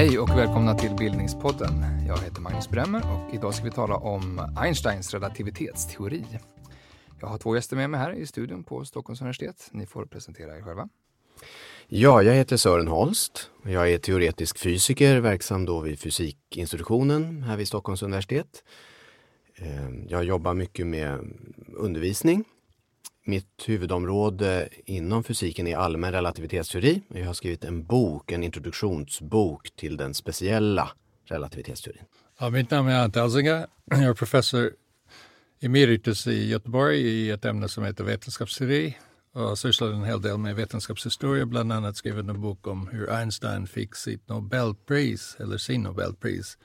Hej och välkomna till Bildningspodden. Jag heter Magnus Bremmer och idag ska vi tala om Einsteins relativitetsteori. Jag har två gäster med mig här i studion på Stockholms universitet. Ni får presentera er själva. Ja, jag heter Sören Holst. Jag är teoretisk fysiker verksam då vid fysikinstitutionen här vid Stockholms universitet. Ehm, jag jobbar mycket med undervisning. Mitt huvudområde inom fysiken är allmän relativitetsteori. Jag har skrivit en bok, en introduktionsbok till den speciella relativitetsteorin. Ja, mitt namn är Ante Alzinga. Jag är professor emeritus i Göteborg i ett ämne som heter vetenskapsteori och sysslade en hel del med vetenskapshistoria, bland annat skrivit en bok om hur Einstein fick sitt Nobelpris, eller sin Nobelpris,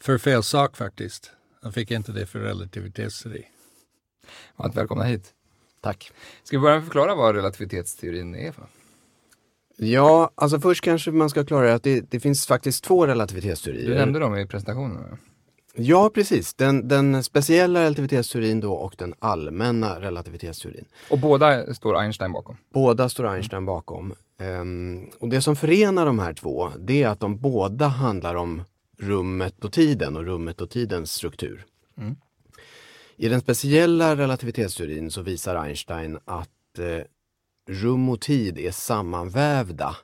för fel sak faktiskt. Han fick inte det för relativitetsteori. Varmt välkomna hit. Tack. Ska vi börja med att förklara vad relativitetsteorin är för? Ja, alltså först kanske man ska klara att det, det finns faktiskt två relativitetsteorier. Du nämnde dem i presentationen. Ja, precis. Den, den speciella relativitetsteorin då och den allmänna relativitetsteorin. Och båda står Einstein bakom? Båda står Einstein bakom. Um, och det som förenar de här två, det är att de båda handlar om rummet och tiden och rummet och tidens struktur. Mm. I den speciella relativitetsteorin så visar Einstein att eh, rum och tid är sammanvävda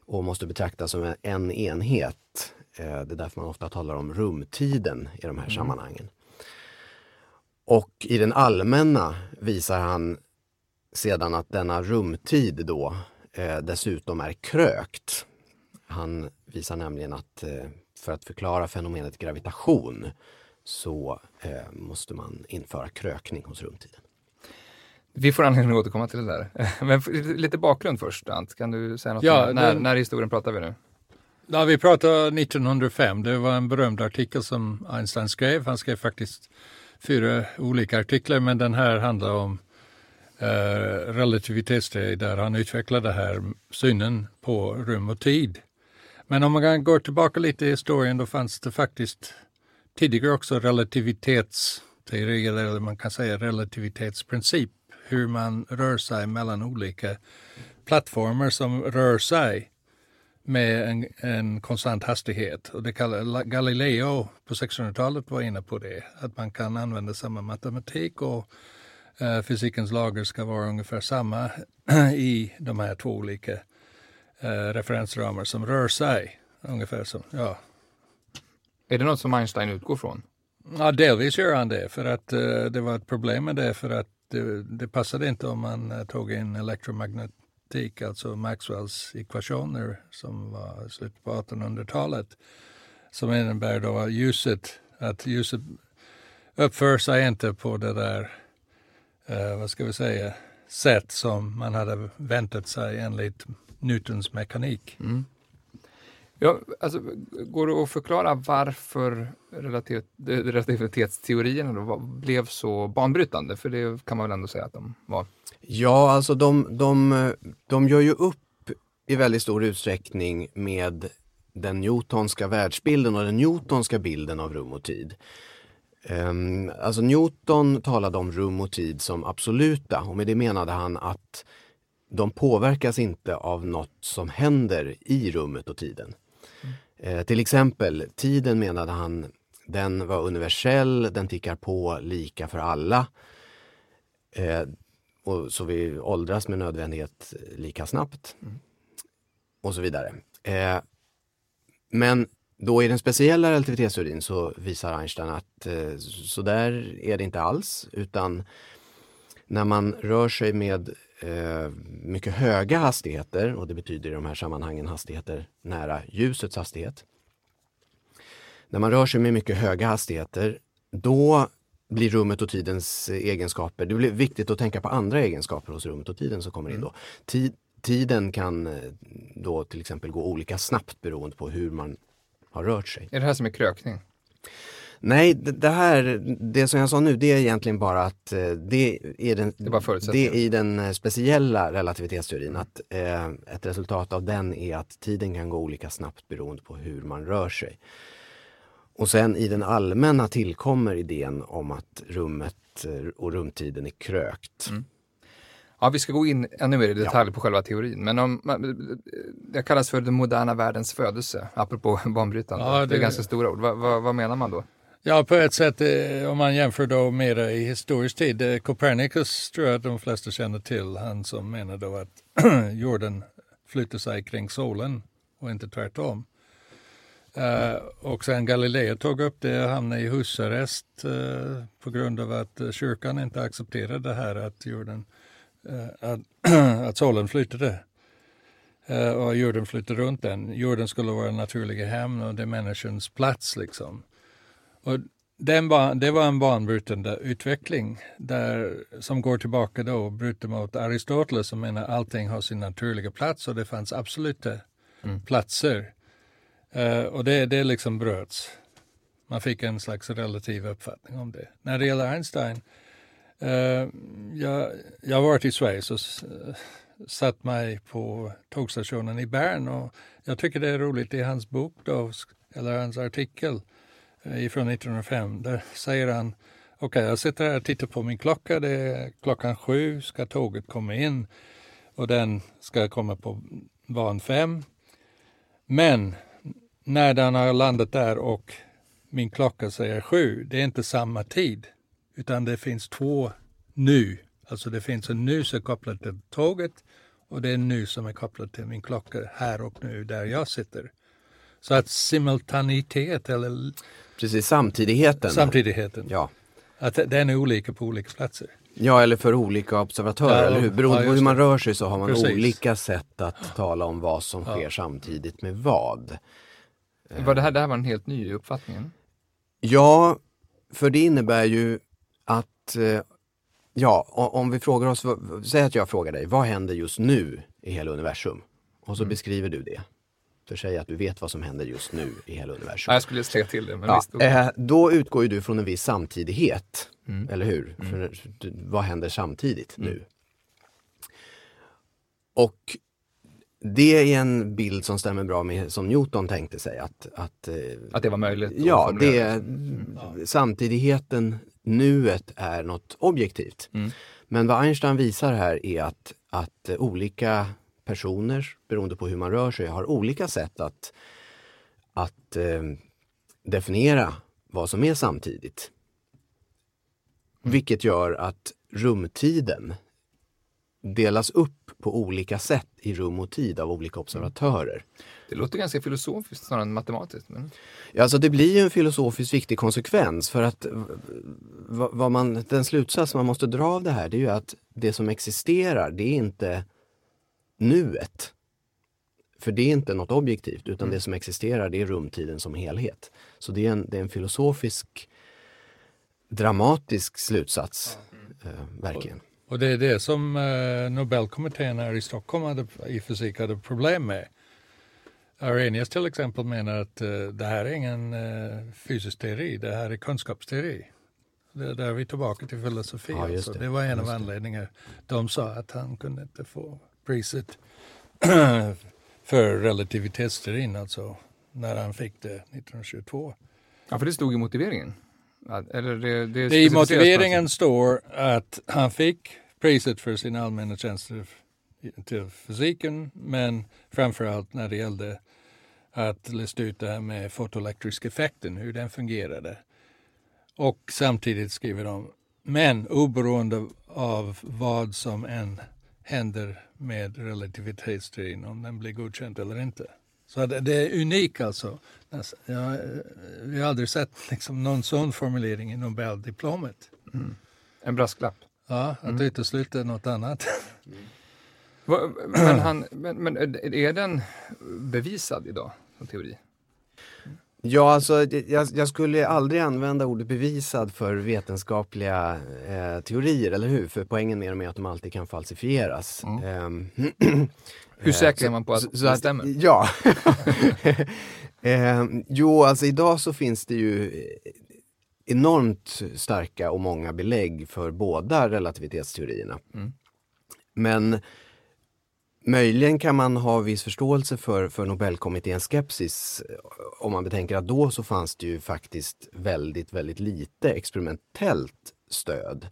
och måste betraktas som en enhet. Eh, det är därför man ofta talar om rumtiden i de här mm. sammanhangen. Och i den allmänna visar han sedan att denna rumtid då eh, dessutom är krökt. Han visar nämligen att eh, för att förklara fenomenet gravitation så eh, måste man införa krökning hos rumtiden. Vi får anledning att återkomma till det där. Men lite bakgrund först, Ant. Kan du säga något ja, om när, när historien pratar vi nu? Ja, vi pratar 1905. Det var en berömd artikel som Einstein skrev. Han skrev faktiskt fyra olika artiklar, men den här handlar om eh, relativitetsteori där han utvecklade här synen på rum och tid. Men om man går tillbaka lite i historien, då fanns det faktiskt tidigare också relativitetsteori, eller man kan säga relativitetsprincip, hur man rör sig mellan olika plattformar som rör sig med en, en konstant hastighet. Och det kallar, Galileo på 1600-talet var inne på det, att man kan använda samma matematik och eh, fysikens lagar ska vara ungefär samma i de här två olika uh, referensramar som rör sig. Ungefär som, ja, är det något som Einstein utgår från? Ja, delvis gör han det, för att uh, det var ett problem med det, för att det, det passade inte om man uh, tog in elektromagnetik, alltså Maxwells ekvationer som var i slutet på 1800-talet, som innebär då att ljuset, att ljuset uppför sig inte på det där, uh, vad ska vi säga, sätt som man hade väntat sig enligt Newtons mekanik. Mm. Ja, alltså, går det att förklara varför relativitetsteorierna då blev så banbrytande? För det kan man väl ändå säga att de var? Ja, alltså de, de, de gör ju upp i väldigt stor utsträckning med den newtonska världsbilden och den newtonska bilden av rum och tid. Um, alltså Newton talade om rum och tid som absoluta och med det menade han att de påverkas inte av något som händer i rummet och tiden. Eh, till exempel, tiden menade han, den var universell, den tickar på lika för alla. Eh, och så vi åldras med nödvändighet lika snabbt. Mm. Och så vidare. Eh, men då i den speciella relativitetsteorin så visar Einstein att eh, så där är det inte alls utan när man rör sig med eh, mycket höga hastigheter och det betyder i de här sammanhangen hastigheter nära ljusets hastighet. När man rör sig med mycket höga hastigheter då blir rummet och tidens egenskaper, det blir viktigt att tänka på andra egenskaper hos rummet och tiden som kommer in då. Mm. Tid, tiden kan eh, då till exempel gå olika snabbt beroende på hur man har rört sig. Är det här som är krökning? Nej, det, det, här, det som jag sa nu, det är egentligen bara att eh, det är, den, det är, det är i den eh, speciella relativitetsteorin att eh, ett resultat av den är att tiden kan gå olika snabbt beroende på hur man rör sig. Och sen i den allmänna tillkommer idén om att rummet eh, och rumtiden är krökt. Mm. Ja, vi ska gå in ännu mer i detalj ja. på själva teorin. Men om, det kallas för den moderna världens födelse, apropå banbrytande. Ja, det... det är ganska stora ord. Va, va, vad menar man då? Ja, på ett sätt eh, om man jämför då med i historisk tid. Eh, Copernicus tror jag att de flesta känner till. Han som menar då att jorden flyttar sig kring solen och inte tvärtom. Uh, och sen Galileo tog upp det och hamnade i husarrest uh, på grund av att uh, kyrkan inte accepterade det här att jorden, att, att solen flyttade. och jorden flyttade runt den. Jorden skulle vara en naturlig hem och det är människans plats liksom. Och den ba, det var en banbrytande utveckling där, som går tillbaka då och bryter mot Aristoteles som menar allting har sin naturliga plats och det fanns absoluta mm. platser. Uh, och det, det liksom bröts. Man fick en slags relativ uppfattning om det. När det gäller Einstein, uh, jag, jag har varit i Schweiz och uh, satt mig på tågstationen i Bern och jag tycker det är roligt i hans bok då, eller hans artikel Eh, ifrån 1905. Där säger han, okej okay, jag sitter här och tittar på min klocka, det är klockan sju ska tåget komma in och den ska komma på van fem. Men när den har landat där och min klocka säger sju, det är inte samma tid, utan det finns två nu. Alltså det finns en nu som är kopplad till tåget och det är en nu som är kopplad till min klocka här och nu där jag sitter. Så att simultanitet eller... Precis, samtidigheten. Samtidigheten. Ja. Att den är olika på olika platser. Ja, eller för olika observatörer, ja, eller hur? Beroende ja, på hur man rör sig så har man Precis. olika sätt att tala om vad som sker samtidigt med vad. Var det, här, det här var en helt ny uppfattning? Ja, för det innebär ju att, eh, ja, om vi frågar oss, säg att jag frågar dig, vad händer just nu i hela universum? Och så mm. beskriver du det. För säg att du vet vad som händer just nu i hela universum. jag skulle säga till det. Men ja, visst, eh, då utgår ju du från en viss samtidighet, mm. eller hur? Mm. För, vad händer samtidigt mm. nu? Och det är en bild som stämmer bra med som Newton tänkte sig. Att, att, eh, att det var möjligt? Ja, det, mm. samtidigheten, nuet, är något objektivt. Mm. Men vad Einstein visar här är att, att olika personer, beroende på hur man rör sig, har olika sätt att, att eh, definiera vad som är samtidigt. Mm. Vilket gör att rumtiden delas upp på olika sätt i rum och tid av olika observatörer. Det låter ganska filosofiskt snarare än matematiskt. Men... Ja, alltså det blir ju en filosofiskt viktig konsekvens för att vad man, den slutsats man måste dra av det här det är ju att det som existerar det är inte nuet. För det är inte något objektivt utan mm. det som existerar det är rumtiden som helhet. Så det är en, det är en filosofisk dramatisk slutsats, mm. eh, verkligen. Och det är det som eh, Nobelkommittén här i Stockholm hade, i fysik hade problem med. Arrhenius till exempel menar att eh, det här är ingen eh, fysisk teori, det här är kunskapsteori. Det är där vi är tillbaka till filosofi. Ja, alltså. det. det. var en av anledningarna. De sa att han kunde inte få priset för relativitetsteorin, alltså när han fick det 1922. Ja, för det stod i motiveringen. Eller det, det, det I motiveringen står att han fick priset för sin allmänna tjänster till fysiken, men framförallt när det gällde att lista ut det här med fotoelektrisk effekten, hur den fungerade. Och samtidigt skriver de, men oberoende av vad som än händer med relativitetsteorin, om den blir godkänd eller inte. Så det är unikt alltså. alltså. Jag, vi har aldrig sett liksom någon sån formulering i Nobeldiplomet. Mm. En brasklapp. Ja, att mm. utesluta något annat. Mm. Men, han, men, men är den bevisad idag som teori? Ja, alltså jag, jag, skulle aldrig använda ordet bevisad för vetenskapliga eh, teorier, eller hur? För poängen med dem är att de alltid kan falsifieras. Mm. Eh, hur säker är man på att så, så det stämmer? Att, ja. eh, jo, alltså idag så finns det ju enormt starka och många belägg för båda relativitetsteorierna. Mm. Men Möjligen kan man ha viss förståelse för, för Nobelkommitténs skepsis om man betänker att då så fanns det ju faktiskt väldigt, väldigt lite experimentellt stöd.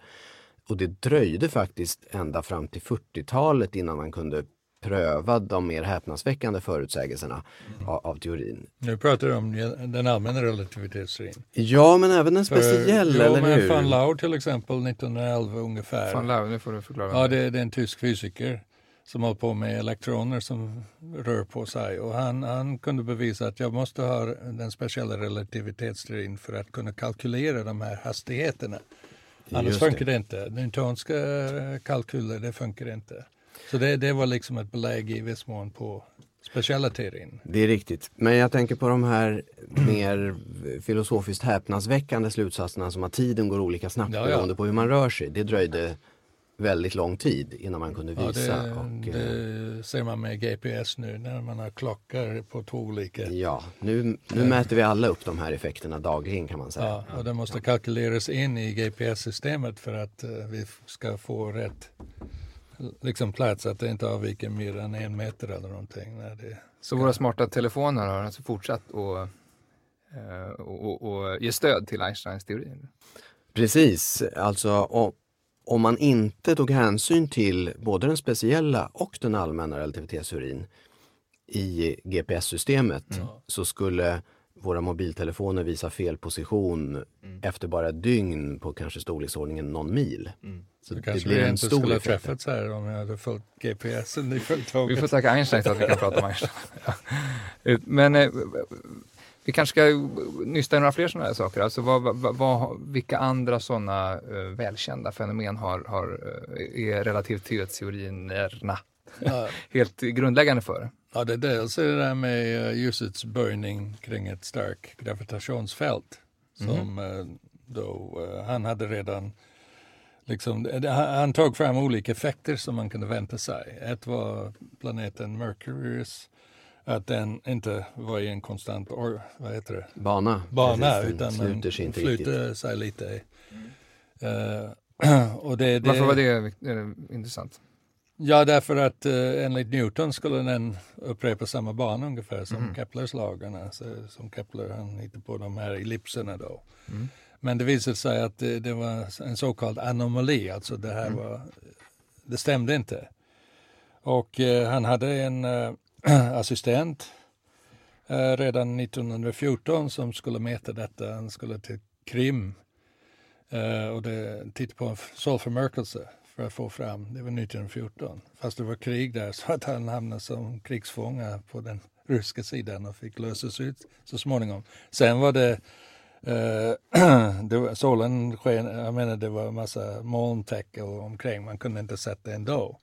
Och det dröjde faktiskt ända fram till 40-talet innan man kunde pröva de mer häpnadsväckande förutsägelserna mm. av, av, teorin. Nu pratar du om den allmänna relativitetsteorin. Ja, men även en speciell, För, eller hur? Van Laur till exempel 1911 ungefär. Van Laur, nu får du förklara. Ja, det, det är en tysk fysiker som håller på med elektroner som rör på sig. Och han, han kunde bevisa att jag måste ha den speciella relativitetsteorin för att kunna kalkylera de här hastigheterna. Annars funkar det inte. Newtonska kalkyler, det funkar inte. Så det, det var liksom ett belägg i viss mån på speciella teorin. Det är riktigt. Men jag tänker på de här mer filosofiskt häpnadsväckande slutsatserna som att tiden går olika snabbt ja, ja. beroende på hur man rör sig. Det dröjde väldigt lång tid innan man kunde visa. Ja, det, och, det eh, ser man med GPS nu när man har klockor på två olika. Ja, nu, nu mäter vi alla upp de här effekterna dagligen kan man säga. Ja, och det måste kalkyleras in i GPS-systemet för att uh, vi ska få rätt liksom plats, att det inte avviker mer än en meter eller någonting. När det Så våra smarta telefoner har alltså fortsatt att eh, och, och, ge stöd till Einsteins teori? Precis, alltså om man inte tog hänsyn till både den speciella och den allmänna relativitetsteorin i GPS-systemet mm. så skulle våra mobiltelefoner visa fel position mm. efter bara ett dygn på kanske storleksordningen någon mil. Mm. Så det kanske det blir vi inte skulle ha träffats här om jag hade följt GPSen i Vi får tacka Einstein så att vi kan prata om Einstein. Men eh, vi kanske ska nysta i några fler sådana här saker. Alltså vad, vad, vad, vilka andra sådana uh, välkända fenomen har, har, uh, är relativitetsteorierna ja. helt grundläggande för? Ja, det är dels det där med uh, ljusets böjning kring ett starkt gravitationsfält. Mm. Som uh, då, han hade redan Liksom, han tog fram olika effekter som man kunde vänta sig. Ett var planeten Mercurius att den inte var i en konstant or, vad heter det? bana, bana Precis, utan den sluter flyter sig lite. Uh, och det, det, Varför var det intressant? Ja, därför att uh, enligt Newton skulle den upprepa samma bana ungefär som mm. Keplers lagarna. Alltså, som Kepler han hittade på de här ellipserna då. Mm. Men det visade sig att det, det, var en så kallad anomali, alltså det här mm. var, det stämde inte. Och uh, han hade en assistent eh, redan 1914 som skulle mäta detta. Han skulle till Krim eh, och det, titta på en solförmörkelse för att få fram, det var 1914. Fast det var krig där så att han hamnade som krigsfånge på den ryska sidan och fick lösas ut så småningom. Sen var det Uh, det var, solen sken, jag menar det var massa molntäcke omkring, man kunde inte sätta ändå.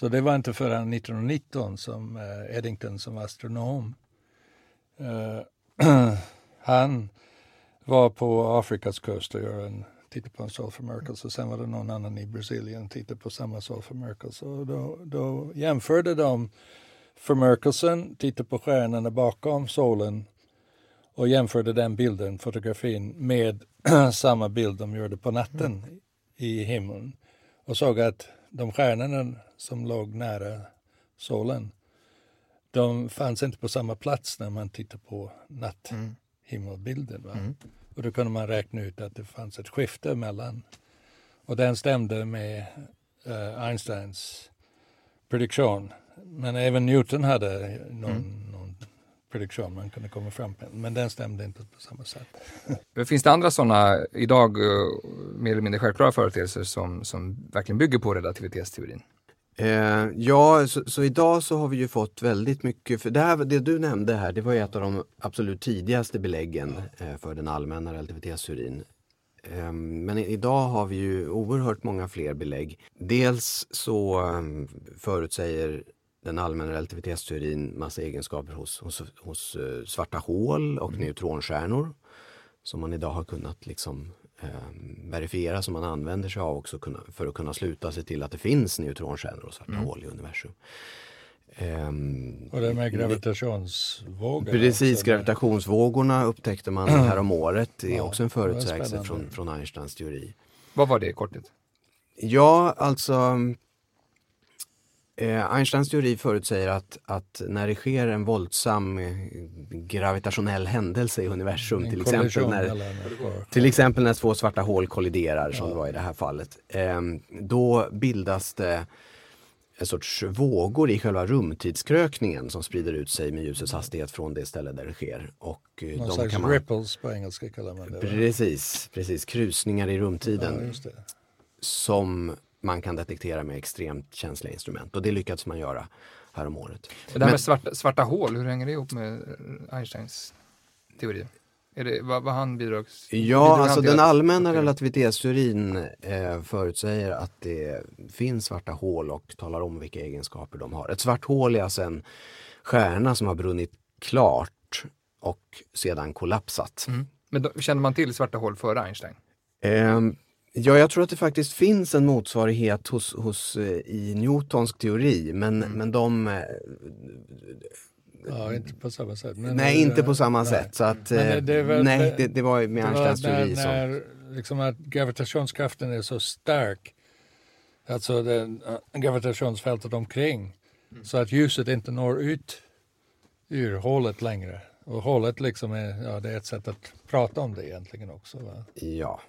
Så det var inte förrän 1919 som uh, Eddington som astronom, uh, han var på Afrikas kust och gör en, tittade på en solförmörkelse och sen var det någon annan i Brasilien som tittade på samma solförmörkelse och då, då jämförde de förmörkelsen, tittade på stjärnorna bakom solen och jämförde den bilden, fotografin, med samma bild de gjorde på natten mm. i himlen. Och såg att de stjärnorna som låg nära solen, de fanns inte på samma plats när man tittar på natthimmelbilden. Mm. Och då kunde man räkna ut att det fanns ett skifte mellan. Och den stämde med uh, Einsteins prediktion. Men även Newton hade någon, mm. Prediktion man kunde komma fram med. Men den stämde inte på samma sätt. Finns det andra sådana idag uh, mer eller mindre självklara företeelser som, som verkligen bygger på relativitetsteorin? Eh, ja, så, så, idag så har vi ju fått väldigt mycket, för det, här, det du nämnde här, det var ju ett av de absolut tidigaste beläggen eh, för den allmänna relativitetsteorin. Eh, men idag har vi ju oerhört många fler belägg. Dels så um, förutsäger den allmänna relativitetsteorin massa egenskaper hos, hos, hos uh, svarta hål och mm. neutronstjärnor som man idag har kunnat liksom eh, verifiera som man använder sig av också kunna, för att kunna sluta sig till att det finns neutronstjärnor och svarta mm. hål i universum. Um, och det med gravitationsvågorna? Precis, gravitationsvågorna upptäckte man här om året. Det är ja, också en förutsägelse från, från Einsteins teori. Vad var det i korthet? Ja, alltså Eh, Einsteins teori förutsäger att, att när det sker en våldsam eh, gravitationell händelse i universum, En till exempel, när, eller till exempel när två svarta hål kolliderar, som det var i det här fallet, eh, då bildas det en sorts vågor i själva rumtidskrökningen som sprider ut sig med ljusets hastighet från det ställe där det sker. Och eh, Någon de slags kan man, ripples på engelska kallar man det. precis, precis, krusningar i rumtiden Ja, som man kan detektera med extremt känsliga instrument. Och det lyckades man göra häromåret. Det här Men- med svarta, svarta hål, hur hänger det ihop med Einsteins teori? Är det, vad, vad han bidrags... Ja, alltså den allmänna relativitetsteorin eh, förutsäger att det finns svarta hål och talar om vilka egenskaper de har. Ett svart hål är alltså en stjärna som har brunnit klart och sedan kollapsat. Mm. Men då, kände man till svarta hål före Einstein? Ehm, ja, jag tror att det faktiskt finns en motsvarighet hos, hos, eh, i Newtonsk teori, men, Mm. men de... eh, Ja, inte på samma sätt. Men nej, det- inte på samma nej. sätt. Så att, eh, det- väl- nej, det- det, var med var Einsteins när, teori som... när liksom att gravitationskraften är så stark, alltså äh, gravitationsfältet omkring, så att ljuset inte når ut ur hålet längre. Och hålet liksom är, ja, det är ett sätt att prata om det egentligen också. Va? Ja.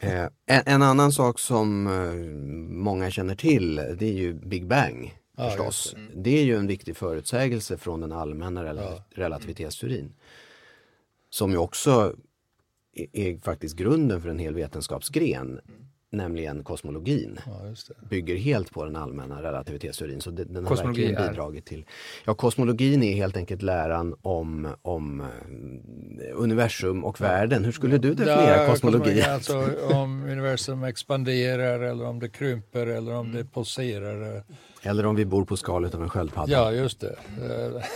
Eh, en, en annan sak som eh, många känner till, det är ju Big Bang Ja, förstås. just Det. är ju en viktig förutsägelse från den allmänna rela- Ja. relativitetsteorin. Som ju också är, är faktiskt grunden för en hel vetenskapsgren, nämligen kosmologin. Ja, just det. Bygger helt på den allmänna relativitetsteorin. Så det, den har Kosmologi verkligen är? bidragit till. Ja, kosmologin är helt enkelt läran om, om eh, universum och världen. Hur skulle du definiera Ja, kosmologi? Alltså om universum expanderar eller om det krymper eller om det pulserar. Eller om vi bor på skalet av en sköldpadda. Ja, just det. Eh,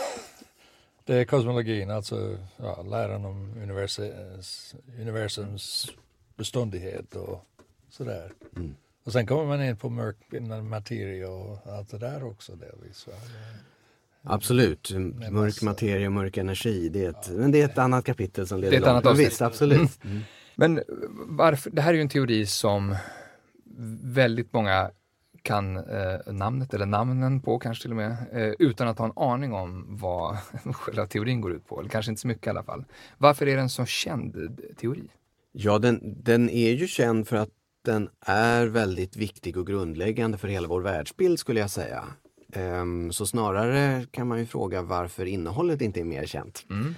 Det är kosmologin, alltså ja, läran om universums, universums beståndighet och sådär. Mm. Och sen kommer man in på mörk materia och allt det där också delvis. Va? Absolut, mörk massa- materia och mörk energi. Det är ett, men det är ett annat kapitel som leder Det är ett långt. annat Men avsnitt. Visst, absolut. Mm. Men eh, varför, det här är ju en teori som väldigt många kan eh, namnet eller namnen på kanske till och med, eh, utan att ha en aning om vad själva teorin går ut på, eller kanske inte så mycket i alla fall. Varför är det en så känd eh, teori? Ja, den, den är ju känd för att den är väldigt viktig och grundläggande för hela vår världsbild skulle jag säga. Ehm, så snarare kan man ju fråga varför innehållet inte är mer känt. Mm.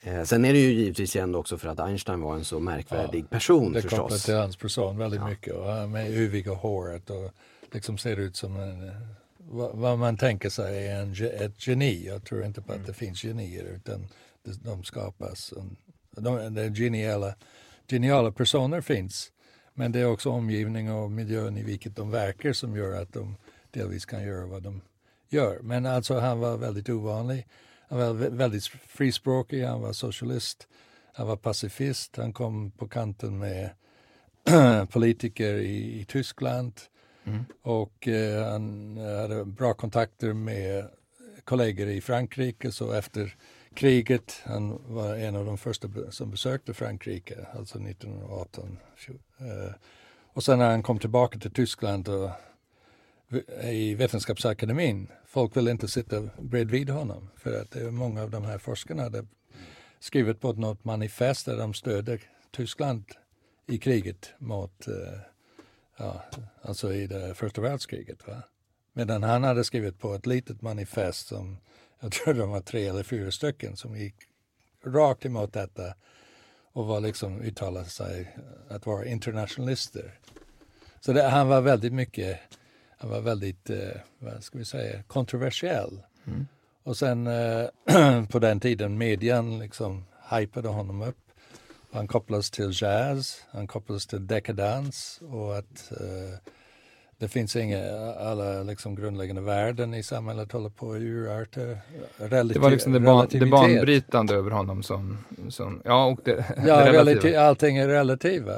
Eh, sen är det ju givetvis känd också för att Einstein var en så märkvärdig person Det förstås. till hans person väldigt Ja. mycket. Och han med yviga håret och liksom ser ut som en, eh, vad, man tänker sig är en, ett geni. Jag tror inte på att det finns genier utan de skapas. De, de geniala, geniala personer finns. Men det är också omgivning och miljön i vilket de verkar som gör att de delvis kan göra vad de gör. Men alltså han var väldigt ovanlig. Han var vä- väldigt frispråkig, han var socialist, han var pacifist, han kom på kanten med politiker i, i Tyskland Mm. och eh, han hade bra kontakter med kollegor i Frankrike så efter kriget, han var en av de första som besökte Frankrike, alltså 1918. Eh, och sen när han kom tillbaka till Tyskland och i Vetenskapsakademin, folk ville inte sitta bredvid honom för att det är många av de här forskarna hade skrivit på något manifest där de stödde Tyskland i kriget mot, eh, ja, alltså i det första världskriget. Va? Medan han hade skrivit på ett litet manifest som, jag tror de var tre eller fyra stycken som gick rakt emot detta och var liksom uttalade sig att vara internationalister. Så det, han var väldigt mycket, han var väldigt, eh, vad ska vi säga, kontroversiell. Mm. Och sen eh, på den tiden median liksom hypade honom upp. Han kopplades till jazz, han kopplades till dekadans och att eh, det finns inga, alla liksom grundläggande värden i samhället håller på att urarta. Relati- Det var liksom det, ban, det banbrytande över honom som, som ja och det, Ja, det relativa. relati- allting är relativa.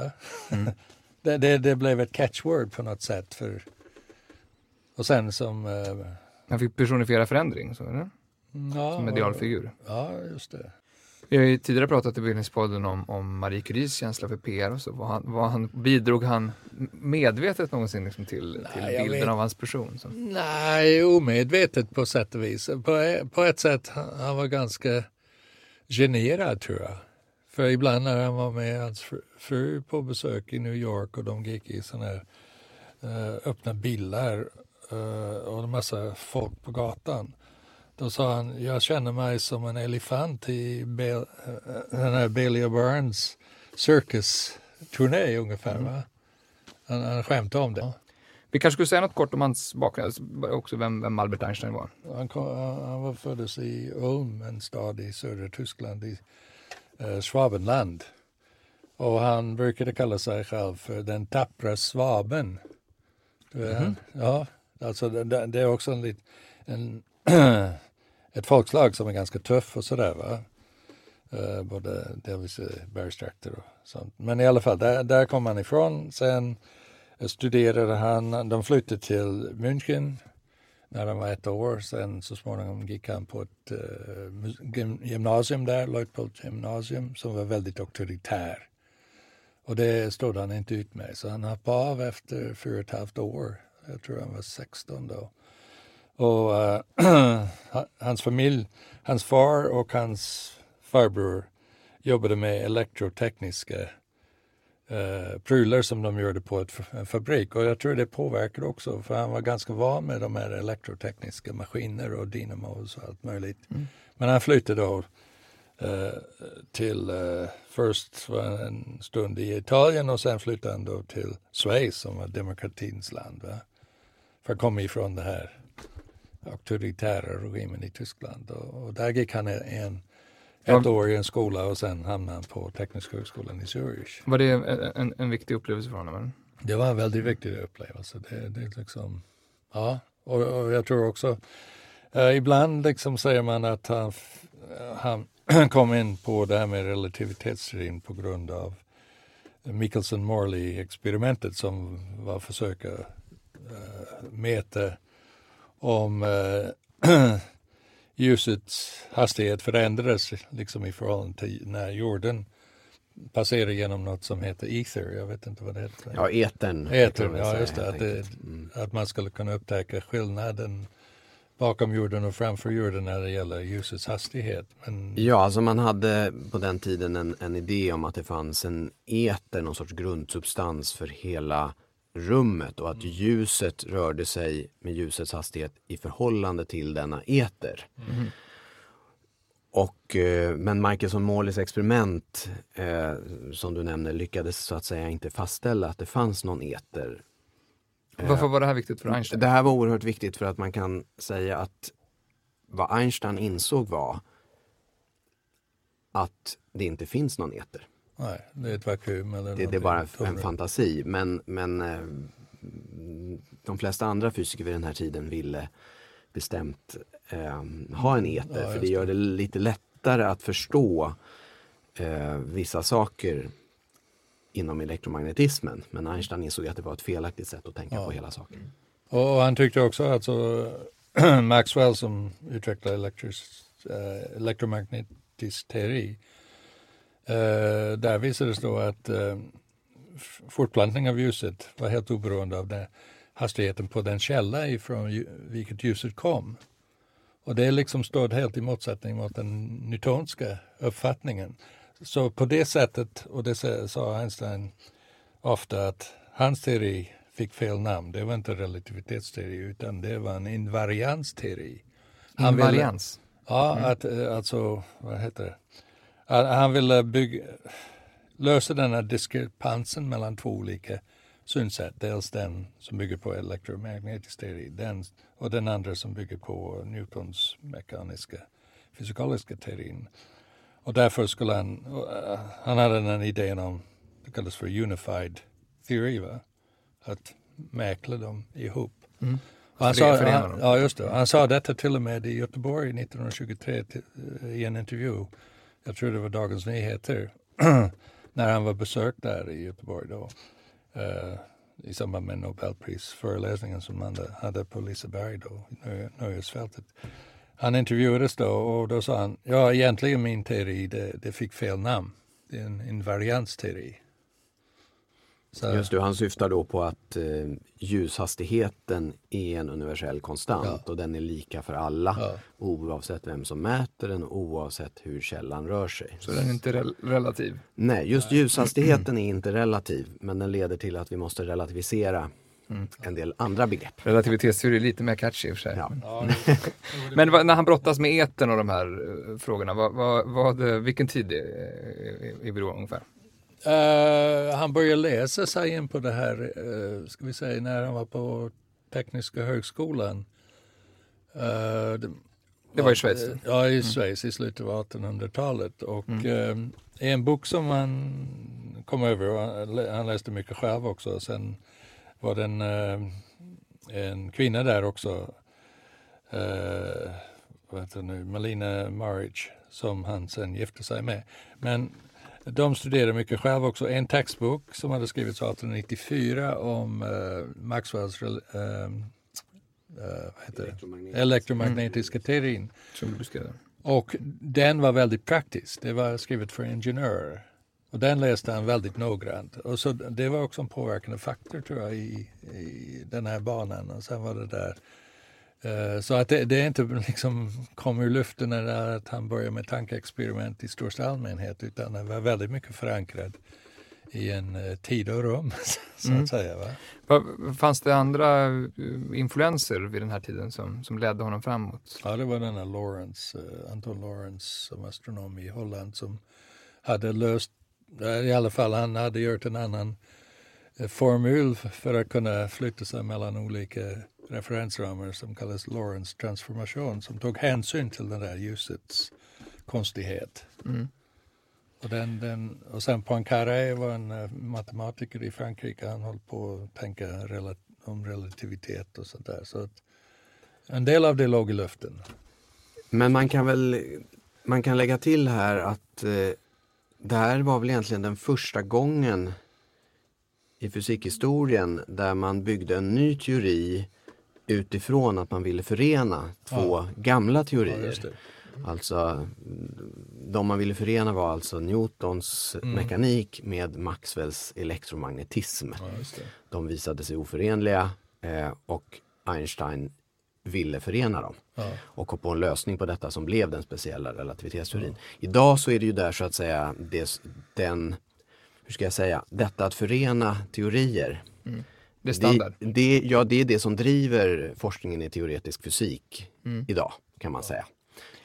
Mm. det, det, det blev ett catchword på något sätt. För, och sen som... Eh, Han fick personifiera förändring, så det? ja, Som medialfigur. Ja, just det. Vi har ju tidigare pratat i Bildningspodden om, om Marie Curies känsla för PR och så. Vad han, vad han, bidrog han medvetet någonsin liksom till, till Nej, bilden vet- av hans person? Så. Nej, omedvetet på sätt och vis. På, på ett sätt, han var ganska generad tror jag. För ibland när han var med hans fru, fru på besök i New York och de gick i sådana här eh, öppna bilar eh, och en massa folk på gatan. Då sa han, jag känner mig som en elefant i Bel, den här Bailey Burns circus-turné ungefär. Va? Han, han skämtade om det. Vi kanske skulle säga något kort om hans bakgrund, också vem, vem Albert Einstein var. Han, kom, han var föddes i Ulm, en stad i södra Tyskland, i eh, Schwabenland. Och han brukade kalla sig själv för den tappra svaben. Vet, han- Ja, alltså det, det är också en, en ett folkslag som är ganska tuff och sådär va. Uh, både delvis eh, bergstrakter och sånt. Men i alla fall, där, där kom han ifrån. Sen studerade han, de flyttade till München när han var ett år. Sen så småningom gick han på ett uh, gymnasium där, Leutpold gymnasium, som var väldigt auktoritär. Och det stod han inte ut med, så han hoppade av efter fyra och ett halvt år. Jag tror han var 16 då. Och ha- hans familj, hans far och hans farbror jobbade med elektrotekniska uh, prylar som de gjorde på ett, en fabrik. Och jag tror det påverkade också, för han var ganska van med de här elektrotekniska maskiner och dynamos och allt möjligt. Men han flyttade då eh, till, uh, först var en stund i Italien och sen flyttade han då till Schweiz som var demokratins land. Va? För att komma ifrån det här auktoritära regimen i Tyskland. Och, och där gick han en, ett år i en skola och sen hamnade han på Tekniska högskolan i Zürich. Var det en, en, viktig upplevelse för honom? eller? Det var en väldigt viktig upplevelse. Det, det liksom, ja, och, och jag tror också, eh, ibland liksom säger man att han, eh, han kom in på det här med relativitetsteorin på grund av Michelson-Morley-experimentet som var försöka eh, mäta om eh, ljusets hastighet förändrades liksom i förhållande till när jorden passerar genom något som heter ether. Jag vet inte vad det heter. Ja, etern. Etern, ja just det. Att, det. Mm. att man skulle kunna upptäcka skillnaden bakom jorden och framför jorden när det gäller ljusets hastighet. Men Ja, alltså man hade på den tiden en, en idé om att det fanns en eter, någon sorts grundsubstans för hela rummet och att ljuset rörde sig med ljusets hastighet i förhållande till denna eter. Och, eh, men Michelson-Morleys experiment eh, som du nämner lyckades så att säga inte fastställa att det fanns någon eter. Varför var det här viktigt för Einstein? Det här var oerhört viktigt för att man kan säga att vad Einstein insåg var att det inte finns någon eter. Nej, det är ett vakuum eller Det, det är bara en tomrum. fantasi. Men, men eh, de flesta andra fysiker vid den här tiden ville bestämt eh, ha en eter. Ja, för det gör det lite lättare att förstå eh, vissa saker inom elektromagnetismen. Men Einstein insåg att det var ett felaktigt sätt att tänka Ja. på hela saken. Och han tyckte också att så, Maxwell som utvecklade elektris, eh, elektromagnetisk teori, eh, där visades då att eh, fortplantning av ljuset var helt oberoende av den hastigheten på den källa ifrån vilket ljuset kom. Och det liksom stod helt i motsättning mot den newtonska uppfattningen. Så på det sättet, och det sa- Einstein ofta, att hans teori fick fel namn. Det var inte relativitetsteori utan det var en invariansteori. Han ville- Invarians. Ja, att, eh, alltså, vad heter det? Han ville bygga, lösa den här diskrepansen mellan två olika synsätt. Dels den som bygger på elektromagnetisk teori den, och den andra som bygger på Newtons mekaniska fysikaliska teorin. Och därför skulle han, eh, han hade den idén om, det kallas för unified theory, va? att mäkla dem ihop. Mm. Han, sa, han, ja, just det. han sa detta till och med i Göteborg 1923 till, eh, i en intervju. Jag tror det var Dagens Nyheter. när han var besök där i Göteborg då. eh, I samband med Nobelprisföreläsningen som han hade, på Liseberg då, i Nöjesfältet. han intervjuades då och då sa han, ja egentligen min teori det, det fick fel namn. Det är en invariansteori. Så. Just det, han syftar då på att eh, ljushastigheten är en universell konstant ja. och den är lika för alla ja. oavsett vem som mäter den och oavsett hur källan rör sig. Så den är inte re relativ? Nej, just ljushastigheten är inte relativ men den leder till att vi måste relativisera Mm. en del andra begrepp. Relativitetsteori är lite mer catchy i och för sig. Ja. Men när han brottas med eten och de här uh, frågorna, vad, vad, vad, vilken tid är, är vi då ungefär? Uh, han började läsa sig in på det här, uh, ska vi säga, när han var på Tekniska högskolan. Uh, det, det, var i Schweiz? Ja, i mm. Schweiz i slutet av 1800-talet. Och mm. en bok som han kom över, och han läste mycket själv också, sen var det en, en kvinna där också, vad heter nu, Malina Maric, som han sen gifte sig med. Men de studerade mycket själva också. En textbok som hade skrivits 1894 om uh, Maxwells uh, uh, elektromagnetiska mm. teorin. Och den var väldigt praktisk. Det var skrivet för ingenjörer. Och den läste han väldigt noggrant. Och så det var också en påverkande faktor tror jag i, i den här banan. Och sen var det där Eh, så att det, det är inte liksom kom ur luften att han börjar med tankeexperiment i största allmänhet utan det var väldigt mycket förankrad i en uh, tid och rum, så att mm. säga. Va? Fanns det andra eh, influenser vid den här tiden som, som ledde honom framåt? Ja, det var denna Lawrence, uh, Anton Lawrence som astronom i Holland som hade löst, i alla fall han hade gjort en annan formul för att kunna flytta sig mellan olika referensramar som kallas Lorentz transformation som tog hänsyn till det där ljusets konstighet. Mm. Och, den, den, och sen Poincaré var en uh, matematiker i Frankrike. Han höll på att tänka rela om relativitet och sånt där. Så att en del av det låg i luften. Men man kan väl man kan lägga till här att eh, det här var väl egentligen den första gången i fysikhistorien där man byggde en ny teori utifrån att man ville förena två ja. gamla teorier. Ja, alltså de man ville förena var alltså Newtons mm. mekanik med Maxwells elektromagnetism. Ja, de visade sig oförenliga eh, och Einstein ville förena dem ja. och kom på en lösning på detta som blev den speciella relativitetsteorin. Ja. Idag så är det ju där så att säga det, den, hur ska jag säga, detta att förena teorier mm. Det är standard? Det, det, ja, det är det som driver forskningen i teoretisk fysik mm. idag kan man säga.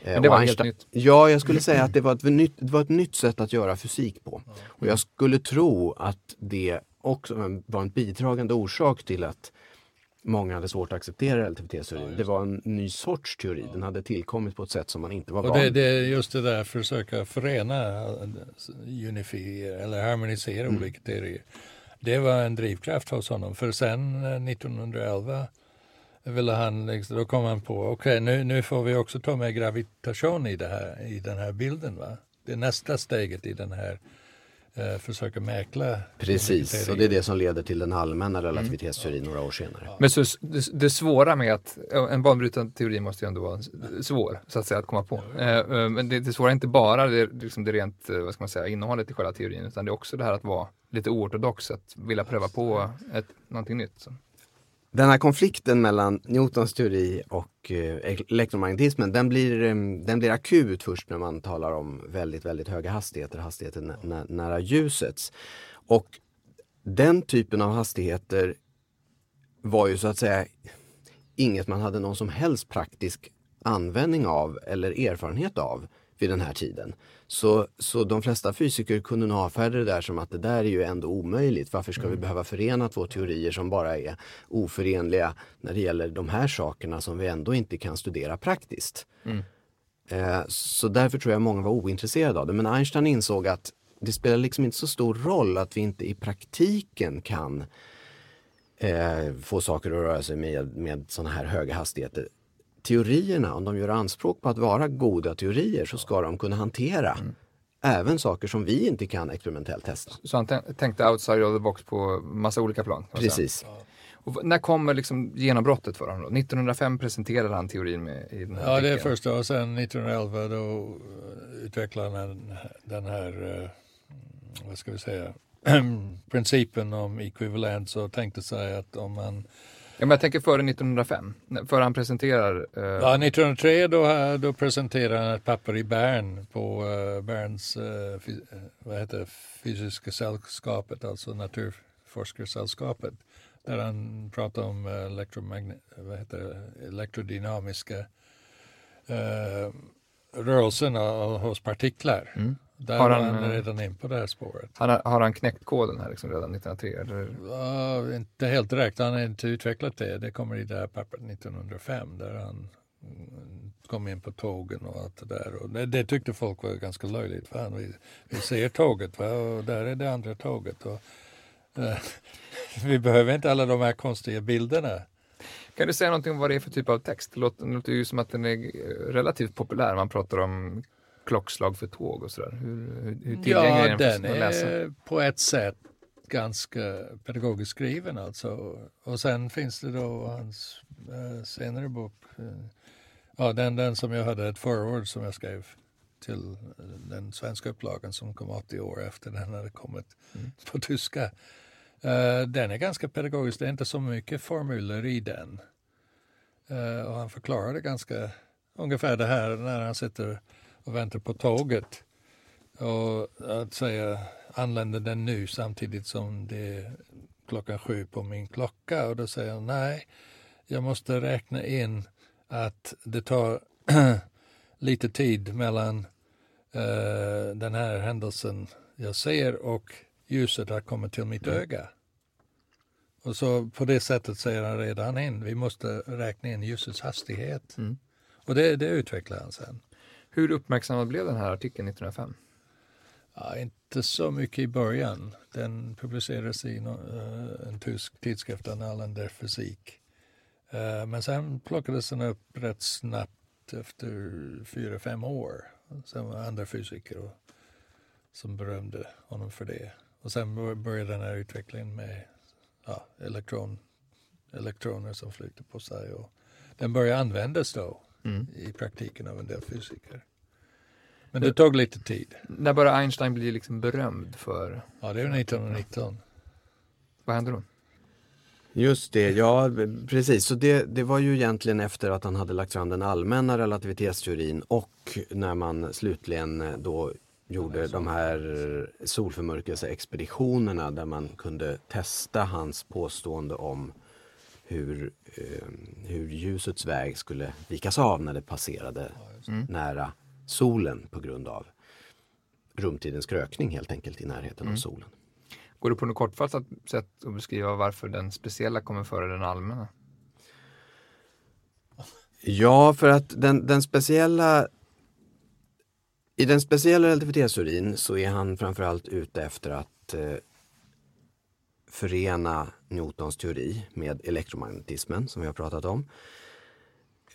Men eh, det var helt nytt? Ja, jag skulle säga att det var, ett nytt, det var ett nytt sätt att göra fysik på. Och jag skulle tro att det också var en bidragande orsak till att många hade svårt att acceptera relativitetsteorin. Ja, det var en ny sorts teori. Ja. Den hade tillkommit på ett sätt som man inte var van vid. Det, det är just det där försöka förena, unifiera eller harmonisera mm. olika teorier det var en drivkraft hos honom. För sen 1911 eh, ville han, liksom, då kom han på, okej okay, nu, nu får vi också ta med gravitation i, det här, i den här bilden. Va? Det är nästa steget i den här eh, försöka mäkla. Precis, och det är det som leder till den allmänna relativitetsteorin mm. några år senare. Men så det, det svåra med att, en banbrytande teori måste ju ändå vara svår så att säga att komma på. Eh, eh, men det, det svåra är inte bara det, liksom det rent, vad ska man säga, innehållet i själva teorin utan det är också det här att vara lite oortodox att vilja pröva på ett, någonting nytt. Så. Den här konflikten mellan Newtons teori och eh, elektromagnetismen den blir, mm, den blir akut först när man talar om väldigt, väldigt höga hastigheter, hastigheter nä nära ljusets. Och den typen av hastigheter var ju så att säga inget man hade någon som helst praktisk användning av eller erfarenhet av vid den här tiden. Så, så de flesta fysiker kunde nog avfärda det där som att det där är ju ändå omöjligt. Varför ska mm. vi behöva förena två teorier som bara är oförenliga när det gäller de här sakerna som vi ändå inte kan studera praktiskt. Mm. Eh, så därför tror jag många var ointresserade av det. Men Einstein insåg att det spelar liksom inte så stor roll att vi inte i praktiken kan eh, få saker att röra sig med, med sådana här höga hastigheter teorierna, om de gör anspråk på att vara goda teorier så ska de kunna hantera mm. även saker som vi inte kan experimentellt testa. Så han tänkte outside of the box på massa olika plan? Precis. Och när kommer liksom genombrottet för honom? Då? 1905 presenterade han teorin med i den här Ja, det är första och sen 1911 då utvecklade han den här, eh, vad ska vi säga, principen om ekvivalens och tänkte sig att om man Ja, men jag tänker före 1905, när- före han presenterar eh, Ja, 1903 då, då presenterade han ett papper i Bern på uh, Berns eh, eh, vad heter det, fysiska sällskapet, alltså naturforskarsällskapet. Där han pratar om uh, elektromagne- vad heter det, elektrodynamiska rörelsen av- hos partiklar. Mm. Där Har han, han eh, redan in på det här spåret. han har, har han knäckt koden här liksom redan 1903? Eller? Ja, inte helt direkt, han har inte utvecklat det. Det kommer i det här pappret 1905 där han mm, kom in på tågen och allt det där. Och det, det tyckte folk var ganska löjligt. Fan, vi, vi ser tåget va? och där är det andra tåget. Och, eh, vi behöver inte alla de här konstiga bilderna. Kan du säga någonting om vad det är för typ av text? Det låter, det låter ju som att den är relativt populär. Man pratar om klockslag för tåg och sådär. Hur, hur, tillgänglig Ja, är den den för att läsa? är på ett sätt ganska pedagogiskt skriven alltså. Och sen finns det då hans eh, senare bok. eh, ja, den, den som jag hade ett förord som jag skrev till eh, den svenska upplagan som kom 80 år efter den hade kommit Mm. på tyska. Eh, den är ganska pedagogisk, det är inte så mycket formuler i den. Eh, och han förklarade ganska ungefär det här när han sitter och väntar på tåget. Och att säga anländer den nu samtidigt som det är klockan sju på min klocka och då säger han nej, jag måste räkna in att det tar lite tid mellan eh, den här händelsen jag ser och ljuset har kommit till mitt öga. Och så på det sättet säger han redan in, vi måste räkna in ljusets hastighet. Mm. Och det, det utvecklar han sen. Hur uppmärksammad blev den här artikeln 1905? Ja, inte så mycket i början. Den publicerades i eh, en tysk tidskrift, Annalen der Physik. Eh, men sen plockades den upp rätt snabbt efter fyra, fem år. Sen var andra fysiker och, som berömde honom för det. Och sen började den här utvecklingen med ja, elektron, elektroner som flyter på sig. Och den började användas då Mm. i praktiken av en del fysiker. Men det tog lite tid. När började Einstein bli liksom berömd för, Ja, det är 1919. vad hände då? Just det, ja precis. Så det, det var ju egentligen efter att han hade lagt fram den allmänna relativitetsteorin och när man slutligen eh, då gjorde de här solförmörkelseexpeditionerna där man kunde testa hans påstående om hur, eh, hur ljusets väg skulle vikas av när det passerade Mm. nära solen på grund av rumtidens krökning helt enkelt i närheten av Mm. solen. Går du på något kortfattat sätt att beskriva varför den speciella kommer före den allmänna? Ja, för att den, den speciella i den speciella relativitetsteorin så är han framförallt ute efter att eh, förena Newtons teori med elektromagnetismen som vi har pratat om.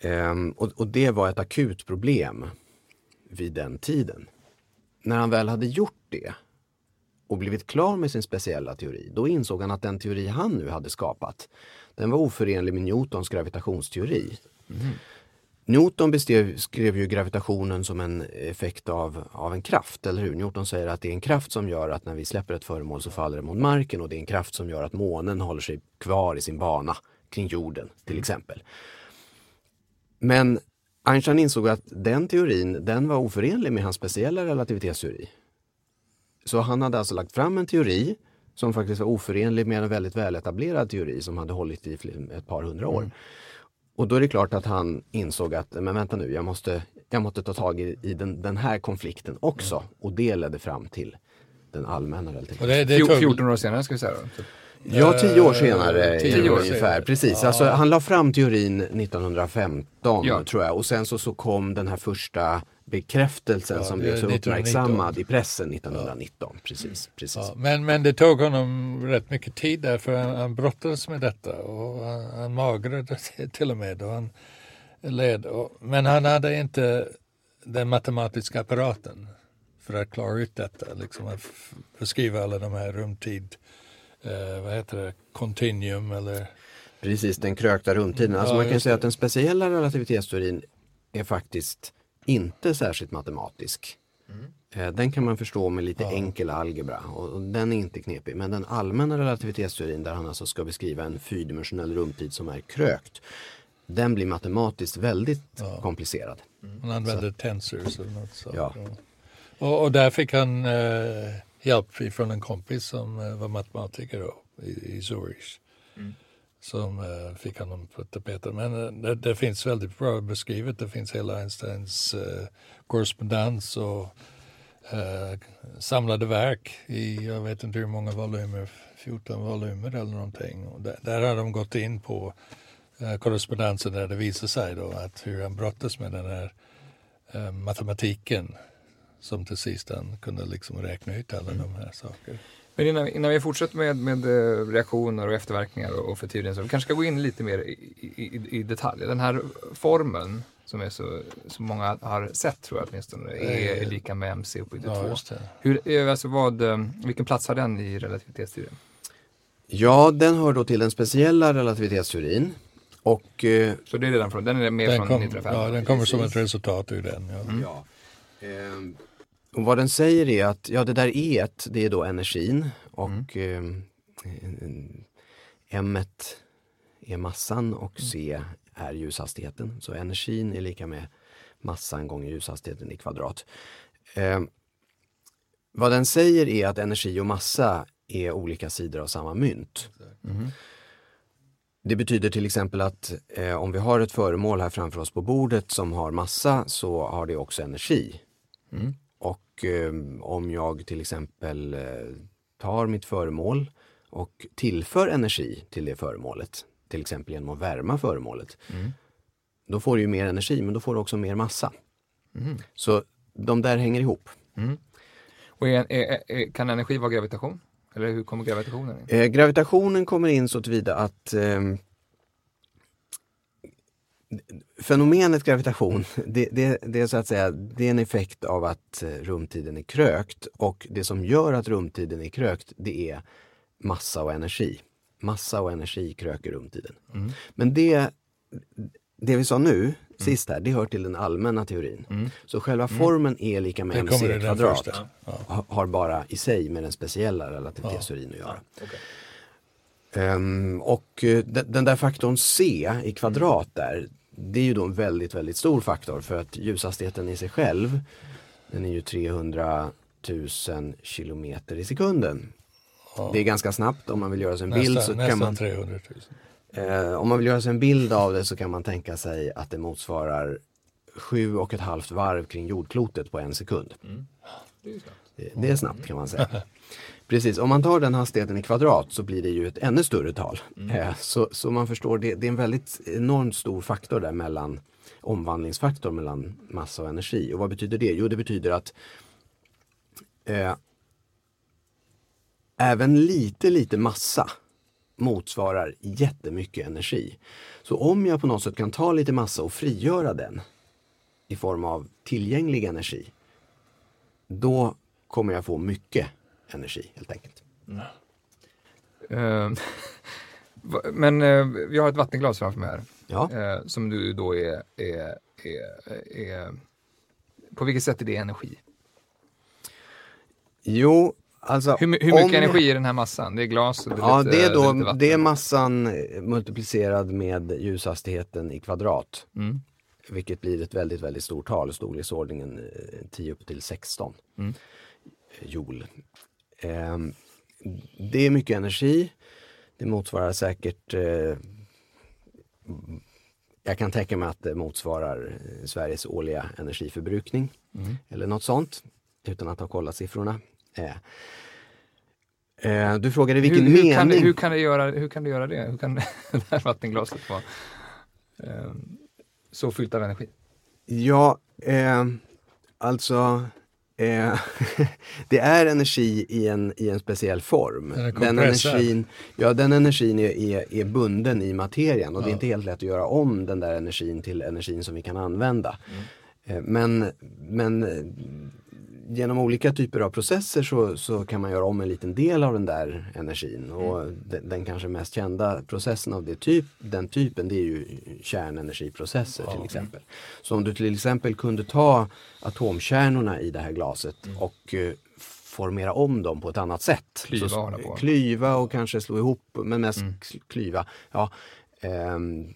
Ehm, och, och det var ett akut problem vid den tiden. När han väl hade gjort det och blivit klar med sin speciella teori, då insåg han att den teori han nu hade skapat, den var oförenlig med Newtons gravitationsteori. Mm. Newton beskrev skrev ju gravitationen som en effekt av, av en kraft, eller hur? Newton säger att det är en kraft som gör att när vi släpper ett föremål så faller det mot marken och det är en kraft som gör att månen håller sig kvar i sin bana kring jorden till exempel. Men Einstein insåg att den teorin, den var oförenlig med hans speciella relativitetsteori. Så han hade alltså lagt fram en teori som faktiskt var oförenlig med en väldigt väletablerad teori som hade hållit i ett par hundra år. Och då är det klart att han insåg att, men vänta nu, jag måste, jag måste ta tag i, i den, den här konflikten också. Och det ledde fram till den allmänna Och relativiteten. det, det tog, 14 år senare ska vi säga då. Typ. Ja, tio år senare tio år ungefär. senare. Precis, Ja. alltså, han la fram teorin 1915 Ja. tror jag. Och sen så, så kom den här första bekräftelsen Ja, som blev så 1919. uppmärksammad i pressen 1919. Precis, precis. ja, men, men det tog honom rätt mycket tid där för han, han brottades med detta och han, han magrade till och med och han led. Och, men han hade inte den matematiska apparaten för att klara ut detta, liksom att beskriva alla de här rumtid, eh, vad heter det, continuum eller Precis, den krökta rumtiden. Alltså Ja, man kan säga att den speciella relativitetsteorin är faktiskt inte särskilt matematisk. Eh, Den kan man förstå med lite enkel algebra och den är inte knepig. Men den allmänna relativitetsteorin där han alltså ska beskriva en fyrdimensionell rumtid som är krökt. Den blir matematiskt väldigt komplicerad. Han använde tensors eller något sånt. Ja. Och, och där fick han eh, hjälp från en kompis som eh, var matematiker då, i, i Zurich. Som eh, fick honom på tapeten. Men eh, det, det finns väldigt bra beskrivet. Det finns hela Einsteins eh, korrespondens och eh, samlade verk i, jag vet inte hur många volymer, 14 volymer eller någonting. Och där, där har de gått in på eh, korrespondensen där det visar sig då att hur han brottas med den här eh, matematiken som till sist han kunde liksom räkna ut alla de här sakerna. Men innan, innan vi fortsätter med, med eh, reaktioner och efterverkningar och, och förtydliganden så vi kanske ska gå in lite mer i, i, i detalj. Den här formeln som är så, som många har sett tror jag åtminstone, är, är lika med MC upphöjt till Ja. Hur, eh, alltså vad, eh, vilken plats har den i relativitetsteorin? Ja, den hör då till den speciella relativitetsteorin. Och Så det är redan från, den är med Den, från kom, 1905? ja, den kommer som Precis. ett resultat ur den. Ja. Ja. Ehm, och vad den säger är att ja, det där E det är då energin och ehm, M är massan och C är ljushastigheten. Så energin är lika med massan gånger ljushastigheten i kvadrat. Ehm, vad den säger är att energi och massa är olika sidor av samma mynt. Det betyder till exempel att eh, om vi har ett föremål här framför oss på bordet som har massa så har det också energi. Och eh, om jag till exempel eh, tar mitt föremål och tillför energi till det föremålet, till exempel genom att värma föremålet, då får du ju mer energi men då får du också mer massa. Så de där hänger ihop. Och är, är, är, kan energi vara gravitation? Eller hur kommer gravitationen in? Eh, gravitationen kommer in så tillvida att ehm, fenomenet gravitation, det, det, det är så att säga det är en effekt av att eh, rumtiden är krökt och det som gör att rumtiden är krökt det är massa och energi. Massa och energi kröker rumtiden. Men det, det vi sa nu, sist här, det hör till den allmänna teorin. Så själva formeln är lika med mc kvadrat. Ja. Ha- Har bara i sig med den speciella relativitetsteorin att göra. Ehm, och eh, den, den där faktorn c i kvadrat där, det är ju då en väldigt, väldigt stor faktor för att ljushastigheten i sig själv, den är ju 300 000 kilometer i sekunden. Det är ganska snabbt om man vill göra sig en bild så Nästan, kan nästan man, 300 000. eh, om man vill göra sig en bild av det så kan man tänka sig att det motsvarar sju och ett halvt varv kring jordklotet på en sekund. Det, det är snabbt kan man säga. Precis, om man tar den hastigheten i kvadrat så blir det ju ett ännu större tal. Eh, Så, så man förstår, det, det är en väldigt enormt stor faktor där mellan omvandlingsfaktor mellan massa och energi. Och vad betyder det? Jo, det betyder att eh, även lite, lite massa motsvarar jättemycket energi. Så om jag på något sätt kan ta lite massa och frigöra den i form av tillgänglig energi, då kommer jag få mycket energi helt enkelt. Va- men eh, vi har ett vattenglas framför mig här. Ja. Eh, som du då är, är, är, är... På vilket sätt är det energi? Jo, alltså Hur, hur mycket om- energi är den här massan? Det är glas och det är Ja, lite, det är, då, det är massan multiplicerad med ljushastigheten i kvadrat. Mm. Vilket blir ett väldigt, väldigt stort tal, storleksordningen eh, 10 upp till 16 Mm. joule. Ehm, det är mycket energi. Det motsvarar säkert eh, jag kan tänka mig att det motsvarar eh, Sveriges årliga energiförbrukning Mm. eller något sånt utan att ha kollat siffrorna. Eh, eh, du frågade vilken hur, hur, mening. kan det, hur, kan det göra, hur kan det göra det? Hur kan det här vattenglaset vara eh, så fyllt av energi? Ja, eh, alltså eh, det är energi i en, i en speciell form. Den energin, ja, den energin är, är, är bunden i materian och det är inte helt lätt att göra om den där energin till energin som vi kan använda. Eh, men, men genom olika typer av processer så, så kan man göra om en liten del av den där energin. Och Mm. den, den kanske mest kända processen av det typ, den typen det är ju kärnenergiprocesser till exempel. Så om du till exempel kunde ta atomkärnorna i det här glaset och eh, formera om dem på ett annat sätt. Klyva så, och. Klyva och kanske slå ihop, men mest Mm. klyva. Ja, ehm,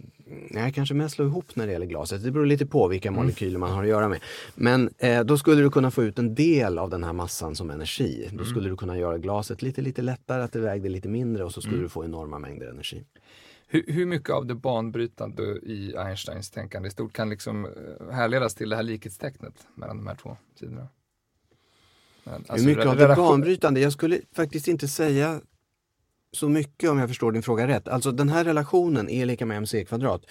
nej, kanske mest slå ihop när det gäller glaset. Det beror lite på vilka Mm. molekyler man har att göra med. Men eh, då skulle du kunna få ut en del av den här massan som energi. Mm. Då skulle du kunna göra glaset lite, lite lättare, att det vägde lite mindre och så skulle Mm. du få enorma mängder energi. Hur, hur mycket av det banbrytande i Einsteins tänkande i stort kan liksom eh, härledas till det här likhetstecknet mellan de här två sidorna? Alltså, Hur mycket av det relation- banbrytande? Jag skulle faktiskt inte säga så mycket om jag förstår din fråga rätt. Alltså den här relationen E lika med mc kvadrat.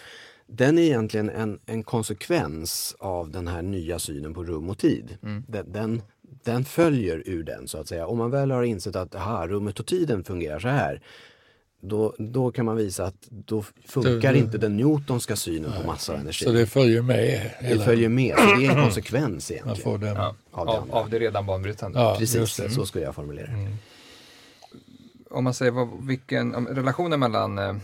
Den är egentligen en, en konsekvens av den här nya synen på rum och tid. Mm. Den, den, den följer ur den så att säga. Om man väl har insett att aha, rummet och tiden fungerar så här. Då, då kan man visa att då funkar Det- inte den Newtonska synen på massa och energi. Så det följer med. det hela- följer med, så det är en konsekvens Man egentligen. får den. Ja, Av det av, det redan banbrytande. Ja, just Precis, det. så skulle jag formulera det. Om man säger vad, vilken, om, relationen mellan eh,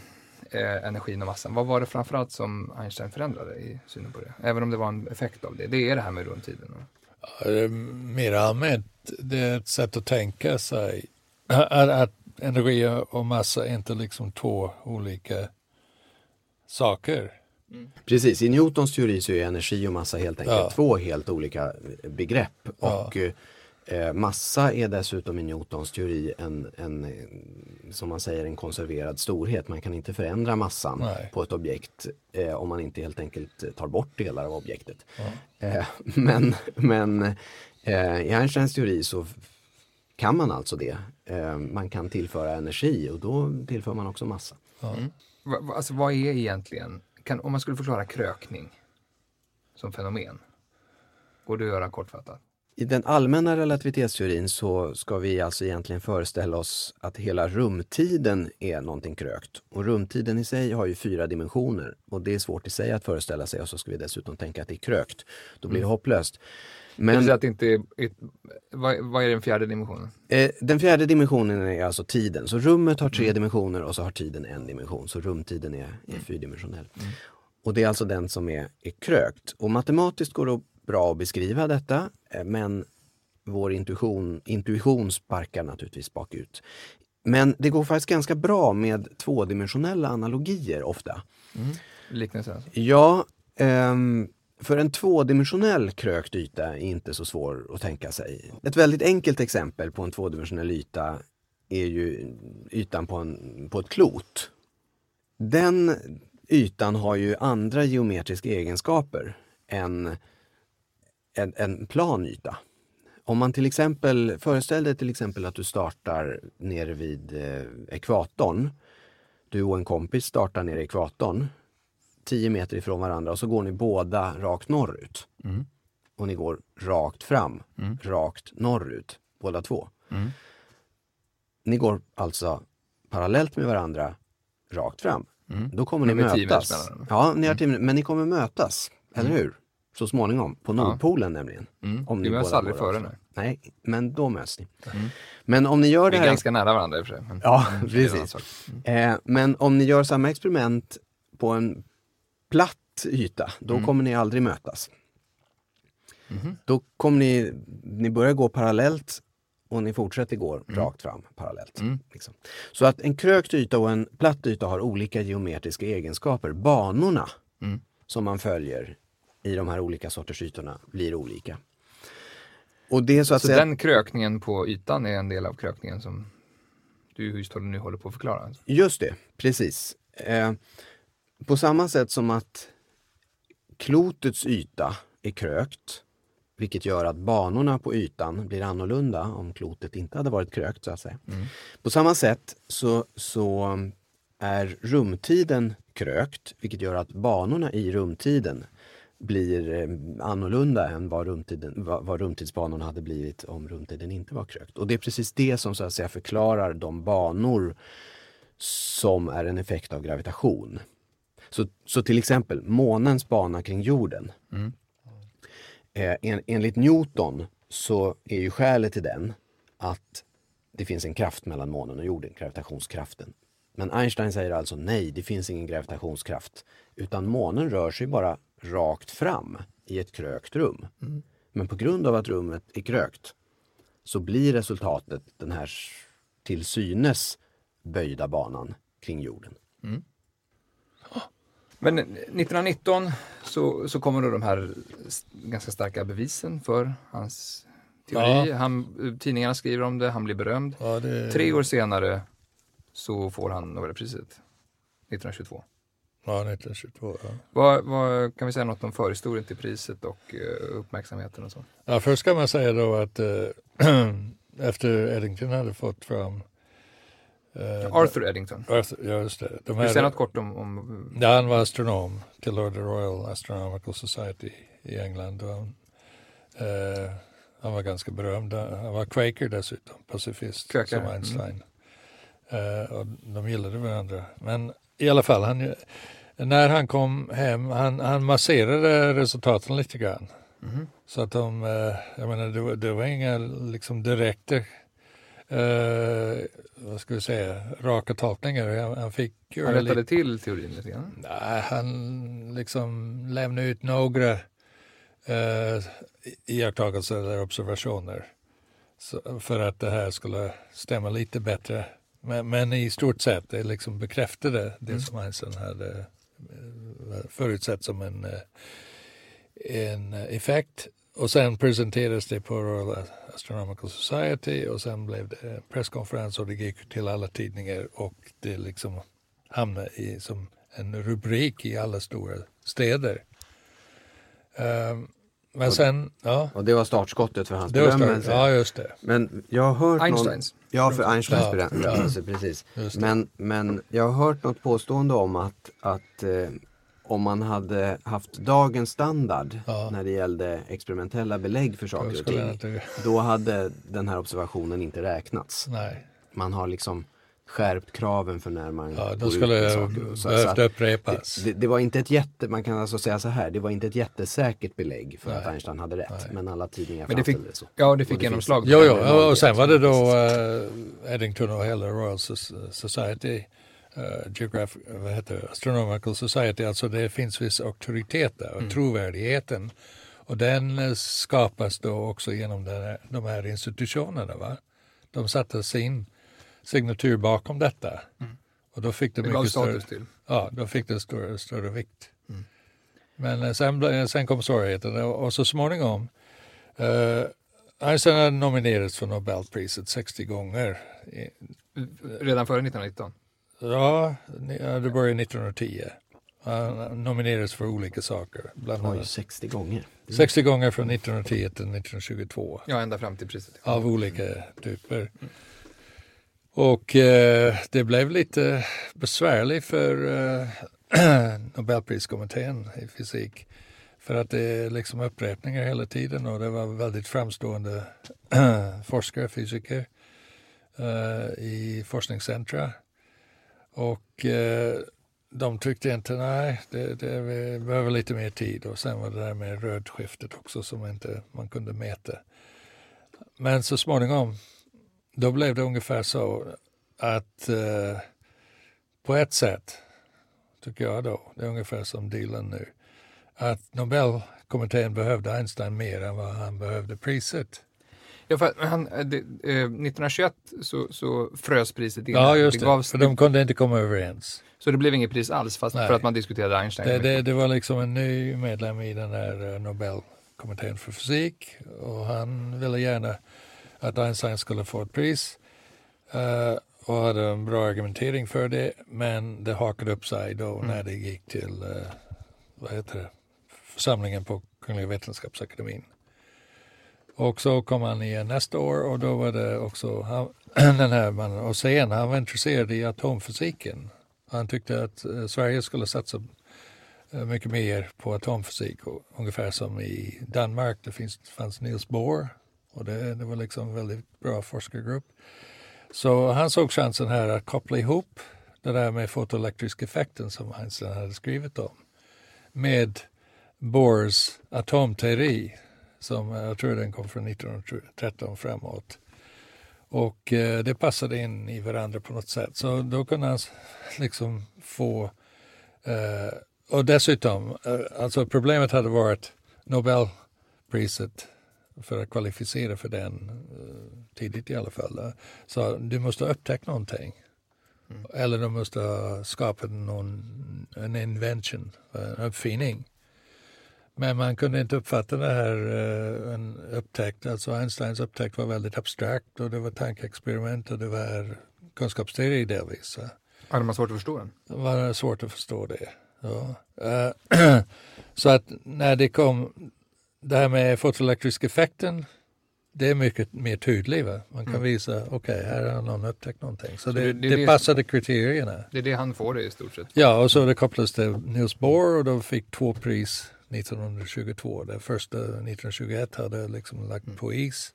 eh, energin och massan, vad var det framförallt som Einstein förändrade i synen på det? Även om det var en effekt av det. Det är det här med rumtiden. och- Eh, Mer allmänt, det är ett sätt att tänka sig att, att energi och massa är inte liksom två olika saker. Precis, i Newtons teori så är energi och massa helt enkelt Ja. två helt olika begrepp. Ja. Och eh, massa är dessutom i Newtons teori en, en, eh, som man säger, en konserverad storhet. Man kan inte förändra massan Nej. på ett objekt eh, om man inte helt enkelt tar bort delar av objektet. Eh, men men eh, i Einsteins teori så kan man alltså det. Eh, man kan tillföra energi och då tillför man också massa. Va, va, alltså vad är egentligen, kan, om man skulle förklara krökning som fenomen, går det att göra kortfattat? I den allmänna relativitetsteorin så ska vi alltså egentligen föreställa oss att hela rumtiden är någonting krökt. Och rumtiden i sig har ju fyra dimensioner och det är svårt i sig att föreställa sig och så ska vi dessutom tänka att det är krökt. Då blir det hopplöst. Det vill Men att det inte är, vad, vad är den fjärde dimensionen? eh, den fjärde dimensionen är alltså tiden. Så rummet har tre dimensioner och så har tiden en dimension. Så rumtiden är, är fyrdimensionell. Och det är alltså den som är, är krökt. Och matematiskt går det bra att beskriva detta men vår intuition, intuition sparkar naturligtvis bakut. Men det går faktiskt ganska bra med tvådimensionella analogier ofta. Liknelsen alltså? Ja, ehm, för en tvådimensionell krökt yta är inte så svår att tänka sig. Ett väldigt enkelt exempel på en tvådimensionell yta är ju ytan på, en, på ett klot. Den ytan har ju andra geometriska egenskaper än en, en plan yta. Om man till exempel föreställer dig till exempel att du startar nere vid eh, ekvatorn. Du och en kompis startar nere i ekvatorn 10 meter ifrån varandra och så går ni båda rakt norrut. Mm. Och ni går rakt fram, Mm. rakt norrut, båda två. Mm. Ni går alltså parallellt med varandra rakt fram. Mm. Då kommer ni mötas. Ja, ni har minuter, men ni kommer mötas, eller hur? Så småningom, på. Nordpolen nämligen. Mm. Om Vi ni möts båda aldrig före rakt nu. Nej, men då möts ni. Mm. Men om ni gör Vi det är här... ganska nära varandra i och för sig. Men, Ja, Mm, är precis. sak. Eh, men om ni gör samma experiment på en platt yta, då Mm. kommer ni aldrig mötas. Mhm. Då kommer ni, ni börjar gå parallellt och ni fortsätter gå rakt fram parallellt. Mm. Liksom. Så att en krökt yta och en platt yta har olika geometriska egenskaper. Banorna Mm. som man följer i de här olika sorters ytorna blir olika. Och det är så att Så säga... den krökningen på ytan är en del av krökningen som du just nu håller på att förklara? Just det, precis. Eh, på samma sätt som att klotets yta är krökt, vilket gör att banorna på ytan blir annorlunda om klotet inte hade varit krökt så att säga. Mm. På samma sätt så, så är rumtiden krökt, vilket gör att banorna i rumtiden blir eh, annorlunda än vad, rumtiden, vad, vad rumtidsbanorna hade blivit om rumtiden inte var krökt. Och det är precis det som så att säga förklarar de banor som är en effekt av gravitation. Så, så till exempel månens bana kring jorden. Mm. Eh, en, enligt Newton så är ju skälet till den att det finns en kraft mellan månen och jorden, gravitationskraften. Men Einstein säger alltså nej, det finns ingen gravitationskraft. Utan månen rör sig bara rakt fram i ett krökt rum. Mm. Men på grund av att rummet är krökt så blir resultatet den här till synes böjda banan kring jorden. Mm. Men 1919 så, så kommer då de här ganska starka bevisen för hans teori. Ja. Han, tidningarna skriver om det, han blir berömd. Ja, det... Tre år senare så får han Nobelpriset, 1922. Ja, 1922. Ja. Vad, vad, kan vi säga något om förhistorien till priset och uh, uppmärksamheten och så? Ja, först kan man säga då att uh, efter Eddington hade fått fram Uh, Arthur Eddington. Arthur, ja, just det. De säga något kort om, om... Ja, han var astronom, tillhörde Royal Astronomical Society i England. Och han, uh, han var ganska berömd. Han var quaker dessutom, pacifist Kvakar. som Einstein. Mm. Och de gillade varandra. Men i alla fall, han, när han kom hem, han, han masserade resultaten lite grann. Mm. Så att de, jag menar, det var, det var inga liksom direkta eh, vad ska vi säga, raka tolkningar. Han, han fick Han rättade lite, till teorin lite grann? Nej, han liksom lämnade ut några eh, iakttagelser eller observationer så, för att det här skulle stämma lite bättre. Men, men i stort sett, det liksom bekräftade det mm. som Einstein hade eh, förutsett som en, eh, en effekt. Och sen presenterades det på Royal Astronomical Society och sen blev det presskonferens och det gick till alla tidningar och det liksom hamnade i, som en rubrik i alla stora städer. Um, men och, sen, ja. Och det var startskottet för hans berömmelse. Ja, just det. Men jag har hört Einsteins. Någon, ja, för Einsteins ja, ja. precis. Men, men jag har hört något påstående om att, att eh, om man hade haft dagens standard ja. när det gällde experimentella belägg för saker och ting. Inte... Då hade den här observationen inte räknats. Nej. Man har liksom skärpt kraven för när man ja, då skulle det behövt upprepas. Det, det, det, var inte ett jätte, man kan alltså säga så här, det var inte ett jättesäkert belägg för Nej. att Einstein hade rätt. Nej. Men alla tidningar men det fick, det så. Ja, det fick genomslag. Jo, jo, och sen var det då uh, Eddington och hela Royal Society uh, Geograph, vad heter Astronomical Society, alltså det finns viss auktoritet där och mm. trovärdigheten. Och den uh, skapas då också genom här, de här institutionerna. Va? De satte sin signatur bakom detta. Mm. Och då fick det, det mycket större, till. Ja, då fick det större, större vikt. Mm. Men uh, sen, sen kom svårigheten och, och så småningom uh, Einstein hade nominerats för Nobelpriset 60 gånger. Redan före 1919? Ja, det började 1910. Han nominerades för olika saker. Bland annat 60 gånger. 60 gånger från 1910 till 1922. Ja, ända fram till priset. Av olika typer. Mm. Och eh, det blev lite besvärligt för eh, Nobelpriskommittén i fysik. För att det är liksom upprepningar hela tiden och det var väldigt framstående forskare, fysiker eh, i forskningscentra och eh, de tyckte inte, nej, det, det, vi behöver lite mer tid. Och sen var det där med rödskiftet också som inte man kunde mäta. Men så småningom, då blev det ungefär så att eh, på ett sätt, tycker jag då, det är ungefär som Dylan nu, att Nobelkommittén behövde Einstein mer än vad han behövde priset. Ja, för han, eh, det, eh, 1921 så, så frös priset in. Ja, just det. det för de kunde inte komma överens. Så det blev inget pris alls fast för att man diskuterade Einstein? Det, det, det, var liksom en ny medlem i den här eh, Nobelkommittén för fysik och han ville gärna att Einstein skulle få ett pris uh, och hade en bra argumentering för det men det hakade upp sig då mm. när det gick till uh, vad heter det, församlingen på Kungliga Vetenskapsakademin. Och så kom han igen nästa år och då var det också han, den här mannen, och sen han var intresserad i atomfysiken. Han tyckte att eh, Sverige skulle satsa eh, mycket mer på atomfysik, och, ungefär som i Danmark. Det finns, fanns Niels Bohr och det, det var liksom en väldigt bra forskargrupp. Så han såg chansen här att koppla ihop det där med fotoelektrisk effekten som Einstein hade skrivit om med Bohrs atomteori Som jag tror den kom från 1913 framåt. Och eh, det passade in i varandra på något sätt. Så då kunde han liksom få... Eh, och dessutom, eh, alltså problemet hade varit Nobelpriset för att kvalificera för den eh, tidigt i alla fall. Så du måste ha upptäckt någonting. Mm. Eller du måste ha skapat någon, en invention, en uppfinning. Men man kunde inte uppfatta det här, uh, en upptäckt, alltså Einsteins upptäckt var väldigt abstrakt och det var tankeexperiment och det var kunskapsteori delvis. Hade man svårt att förstå den? Det var svårt att förstå det. Ja. Uh, så att när det kom, det här med fotoelektriska effekten, det är mycket mer tydligt. Va? Man kan mm. visa, okej, okay, här har någon upptäckt någonting. Så, så det, det, det, det passade kriterierna. Det är det han får det i stort sett? Ja, och så det kopplades till Niels Bohr och de fick två pris 1922. Det första 1921 hade liksom lagt mm. på is.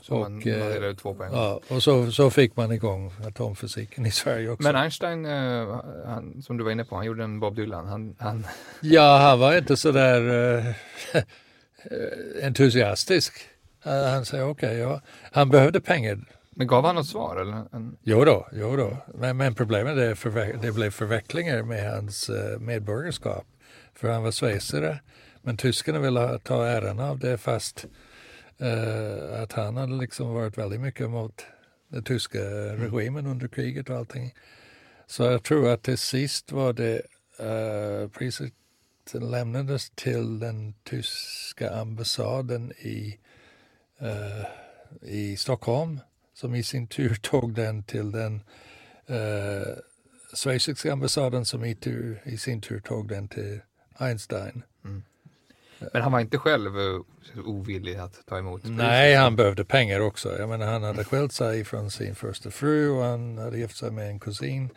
Så och, man, man delade två poäng. Ja, och så, så fick man igång atomfysiken i Sverige också. Men Einstein, eh, han, som du var inne på, han gjorde en Bob Dylan. Han, han... Ja, han var inte så där uh, entusiastisk. Han säger okej, okay, ja. han behövde pengar. Men gav han något svar? Eller? En... Jo då, jo då. Men, men problemet är att det blev förvecklingar med hans uh, medborgarskap för han var schweizare. Men tyskarna ville ta äran av det fast uh, att han hade liksom varit väldigt mycket mot den tyska regimen under kriget och allting. Så jag tror att till sist var det uh, priset lämnades till den tyska ambassaden i, uh, i Stockholm som i sin tur tog den till den uh, schweiziska ambassaden som i, tur, i sin tur tog den till Einstein. Mm. Men han var inte själv eh, ovillig att ta emot? Nej, han behövde pengar också. Jag menar, han hade skilt sig från sin första fru och han hade gift sig med en kusin.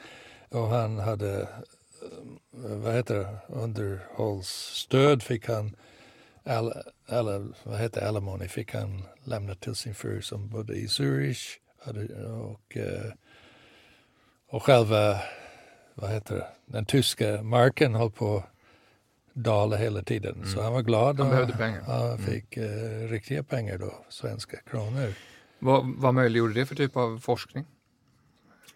Och han hade, eh, vad heter det, underhållsstöd fick han, alla, alla, vad heter alimony fick han lämna till sin fru som bodde i Zürich. Och, eh, och själva, vad heter det, den tyska marken höll på dala hela tiden. Mm. Så han var glad. Han behövde pengar. Han mm. fick mm. eh, riktiga pengar då, svenska kronor. Vad, vad möjliggjorde det för typ av forskning?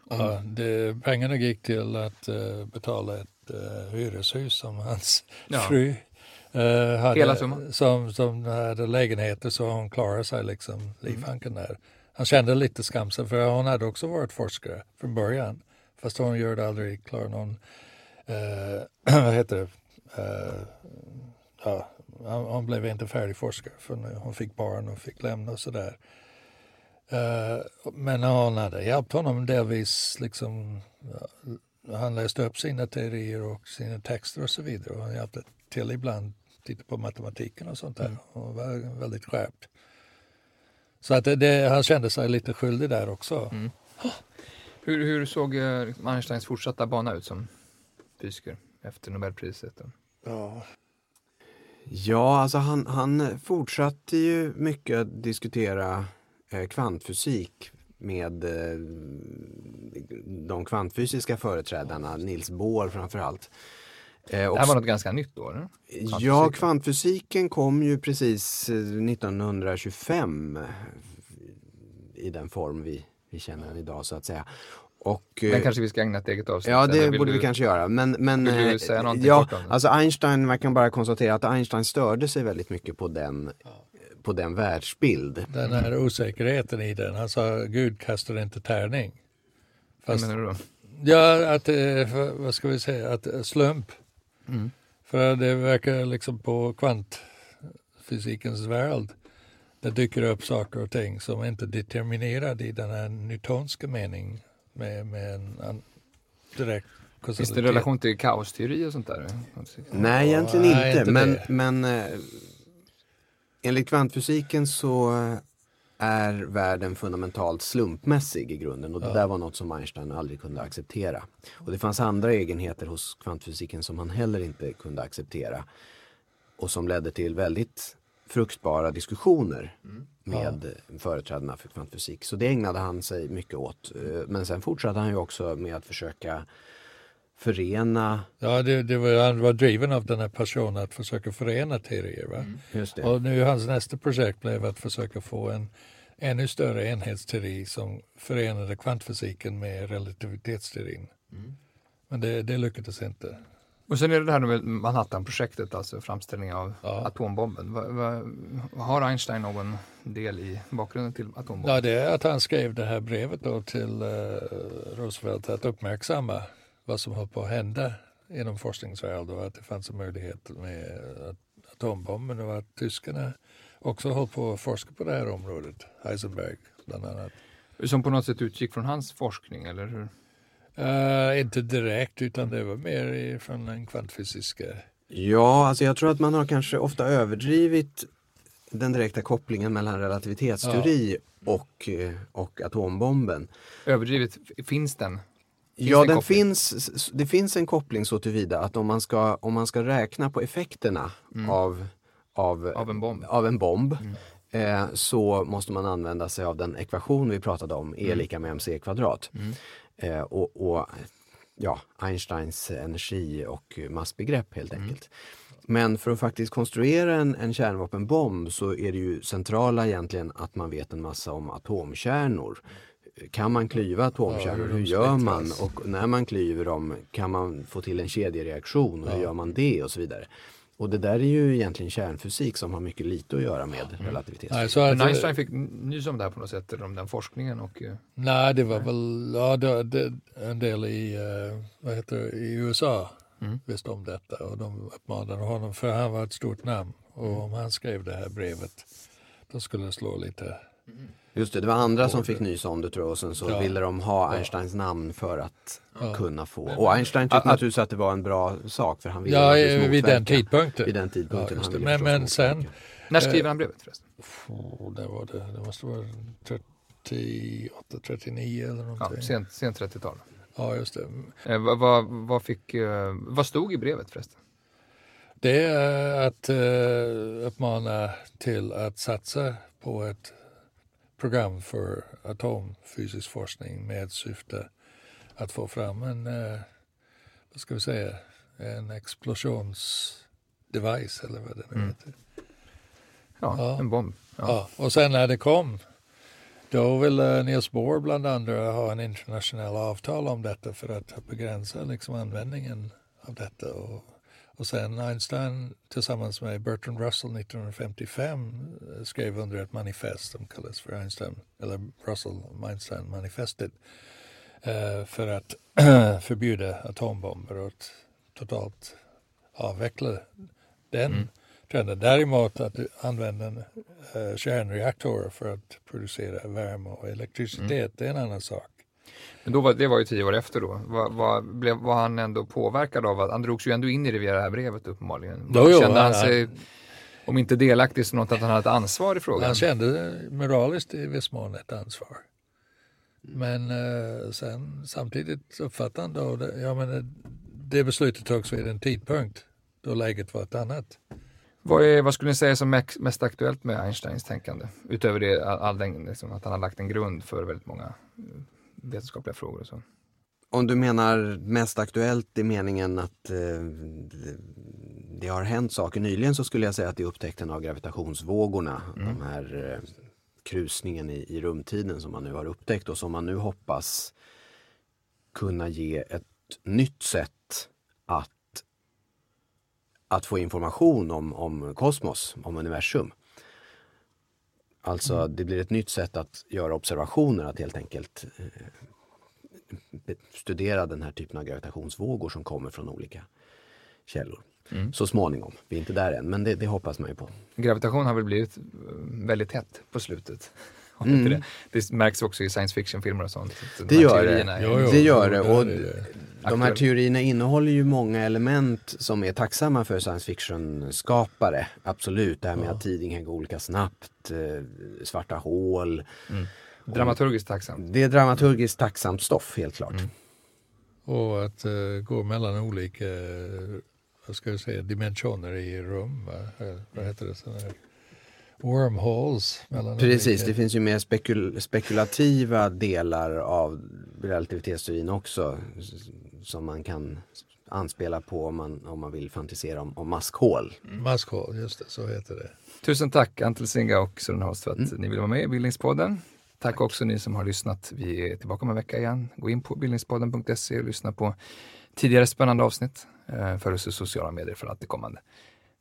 Ja, det, pengarna gick till att uh, betala ett uh, hyreshus som hans ja. fru uh, hade? Som, som hade lägenheter så hon klarade sig liksom, livhanken mm. där. Han kände lite skamsen för hon hade också varit forskare från början. Fast hon gjorde aldrig klar någon, vad heter det, ja, hon blev inte färdig forskare för hon fick barn och fick lämna och sådär. Uh, men hon hade hjälpt honom delvis. Liksom, uh, han läste upp sina teorier och sina texter och så vidare. Och han hjälpte till ibland, titta på matematiken och sånt där. Mm. Och var väldigt skärpt. Så att det, det, han kände sig lite skyldig där också. Mm. Hur, hur såg Einsteins fortsatta bana ut som fysiker efter Nobelpriset? Ja. Ja, alltså han, han fortsatte ju mycket att diskutera eh, kvantfysik med eh, de kvantfysiska företrädarna, Niels Bohr framför allt. Eh, det här var något ganska nytt då? Eller? Ja, kvantfysiken kom ju precis 1925 eh, i den form vi, vi känner den idag så att säga. Och, men eh, kanske vi ska ägna ett eget avsnitt? Ja, det borde du, vi kanske göra. Men, men, vill du eh, säga någonting ja, kort om det? Alltså Einstein, man kan bara konstatera att Einstein störde sig väldigt mycket på den, på den världsbild. Den här osäkerheten i den. Han sa Gud kastar inte tärning. Fast, Vad menar du då? Ja, att, eh, vad ska vi säga, att slump. Mm. För det verkar liksom på kvantfysikens värld det dyker upp saker och ting som inte är determinerade i den här newtonska meningen med, med en, en direkt Finns det relation till kaosteori och sånt där? Nej, egentligen inte. Nej, inte men, men eh, enligt kvantfysiken så är världen fundamentalt slumpmässig i grunden och det ja. där var något som Einstein aldrig kunde acceptera. Och det fanns andra egenheter hos kvantfysiken som han heller inte kunde acceptera och som ledde till väldigt fruktbara diskussioner mm. med ja. företrädarna för kvantfysik. Så det ägnade han sig mycket åt. Eh, men sen fortsatte han ju också med att försöka förena... Ja, det, det var, han var driven av den här passionen att försöka förena teorier. Va? Mm. Just det. Och nu hans nästa projekt blev att försöka få en ännu större enhetsteori som förenade kvantfysiken med relativitetsteorin. Mm. Men det, det lyckades inte. Och sen är det det här med Manhattan-projektet, alltså framställning av ja. atombomben. Va, va, har Einstein någon del i bakgrunden till atombomben? Ja, det är att han skrev det här brevet då till uh, Roosevelt att uppmärksamma vad som höll på att hända inom forskningsvärlden och att det fanns en möjlighet med atombomben och att tyskarna också höll på att forska på det här området, Heisenberg bland annat. Som på något sätt utgick från hans forskning, eller hur? Uh, inte direkt, utan det var mer från den kvantfysiska. Ja, alltså jag tror att man har kanske ofta överdrivit den direkta kopplingen mellan relativitetsteori ja. och, eh, och atombomben. Överdrivet, finns den? Ja, den finns, det finns en koppling så tillvida att om man ska, om man ska räkna på effekterna mm. av, av, av en bomb, av en bomb mm. eh, så måste man använda sig av den ekvation vi pratade om, E mm. lika med mc kvadrat. Mm. Eh, och, och, ja, Einsteins energi och massbegrepp helt mm. enkelt. Men för att faktiskt konstruera en, en kärnvapenbomb så är det ju centrala egentligen att man vet en massa om atomkärnor. Kan man klyva atomkärnor? hur gör man? Och när man klyver dem, kan man få till en kedjereaktion? Och hur gör man det? Och så vidare. Och det där är ju egentligen kärnfysik som har mycket lite att göra med mm. relativitet. Nej, så att, Einstein fick nys om det här på något sätt, eller om den forskningen? Och, eh, nej, det var nej. väl ja, det, det, en del i, uh, vad heter det, i USA mm. visste om detta och de uppmanade honom, för han var ett stort namn. Och mm. om han skrev det här brevet, då skulle det slå lite. Just det, det var andra som fick nys om det tror jag och sen så ja. ville de ha Einsteins namn för att ja. kunna få. Och Einstein tyckte naturligtvis att det var en bra sak för han ville Ja, vid den tidpunkten. Vid den tidpunkten. Ja, men, men sen... När skriver han brevet förresten? Oh, det, var det, det måste vara 38, 39 eller någonting. Ja, sent, sent 30-tal. Ja, just det. Eh, vad, vad, vad, fick, eh, vad stod i brevet förresten? Det är att eh, uppmana till att satsa på ett program för atomfysisk forskning med syfte att få fram en, eh, vad ska vi säga, en explosionsdevice eller vad det nu mm. heter. Ja, ja, en bomb. Ja. ja. och sen när det kom, då ville Niels Bohr bland andra ha en internationell avtal om detta för att begränsa liksom användningen av detta. Och och sen Einstein tillsammans med Bertrand Russell 1955 eh, skrev under ett manifest som kallas för Einstein, eller Russell-Einstein-manifestet eh, för att förbjuda atombomber och totalt avveckla den mm. trenden. Däremot att använda uh, kärnreaktorer för att producera värme och elektricitet, mm. det är en annan sak. Men då var, det var ju tio år efter då. Var, var, blev, var han ändå påverkad av att, han drogs ju ändå in i det via det här brevet uppenbarligen. Jo, jo, kände han sig, om inte delaktig, så något att han hade ett ansvar i frågan? Han kände moraliskt i viss mån ett ansvar. Men eh, sen samtidigt uppfattade han då, det, ja men det beslutet togs vid en tidpunkt då läget var ett annat. Vad, är, vad skulle ni säga som mest aktuellt med Einsteins tänkande? Utöver det, all den, liksom, att han har lagt en grund för väldigt många vetenskapliga frågor och så. Om du menar mest aktuellt i meningen att eh, det, har hänt saker nyligen så skulle jag säga att det är upptäckten av gravitationsvågorna. Mm. De här eh, krusningen i, i rumtiden som man nu har upptäckt och som man nu hoppas kunna ge ett nytt sätt att, att få information om, om kosmos, om universum. Alltså mm. det blir ett nytt sätt att göra observationer, att helt enkelt eh, studera den här typen av gravitationsvågor som kommer från olika källor. Mm. Så småningom. Vi är inte där än, men det, det, hoppas man ju på. Gravitation har väl blivit eh, väldigt hett på slutet. Mm. Det. det. märks också i science fiction-filmer och sånt. Det gör det. Jo, jo, det gör det. Och de här teorierna innehåller ju många element som är tacksamma för science fiction-skapare. Absolut, det här med ja. att tiden kan gå olika snabbt, eh, svarta hål. Mm. Dramaturgiskt tacksamt. Det är dramaturgiskt tacksamt stoff, helt klart. Mm. Och att uh, gå mellan olika vad ska jag säga, dimensioner i rum. Va? Vad heter det? Sådär wormholes. Precis, olika. det finns ju mer spekul spekulativa delar av relativitetsteorin också. Som man kan anspela på om man, om man vill fantisera om, om maskhål. Maskhål, just det, så heter det. Tusen tack Antel Singa och Sören Haas för att mm. ni vill vara med i Bildningspodden. Tack, tack, också ni som har lyssnat. Vi är tillbaka om en vecka igen. Gå in på bildningspodden.se och lyssna på tidigare spännande avsnitt. Eh, Följ oss i sociala medier för allt det kommande.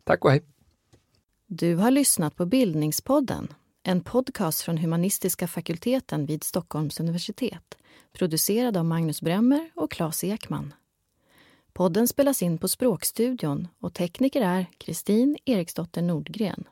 Tack och hej! Du har lyssnat på Bildningspodden, en podcast från humanistiska fakulteten vid Stockholms universitet, producerad av Magnus Bremmer och Claes Ekman. Podden spelas in på Språkstudion och tekniker är Kristin Eriksdotter Nordgren.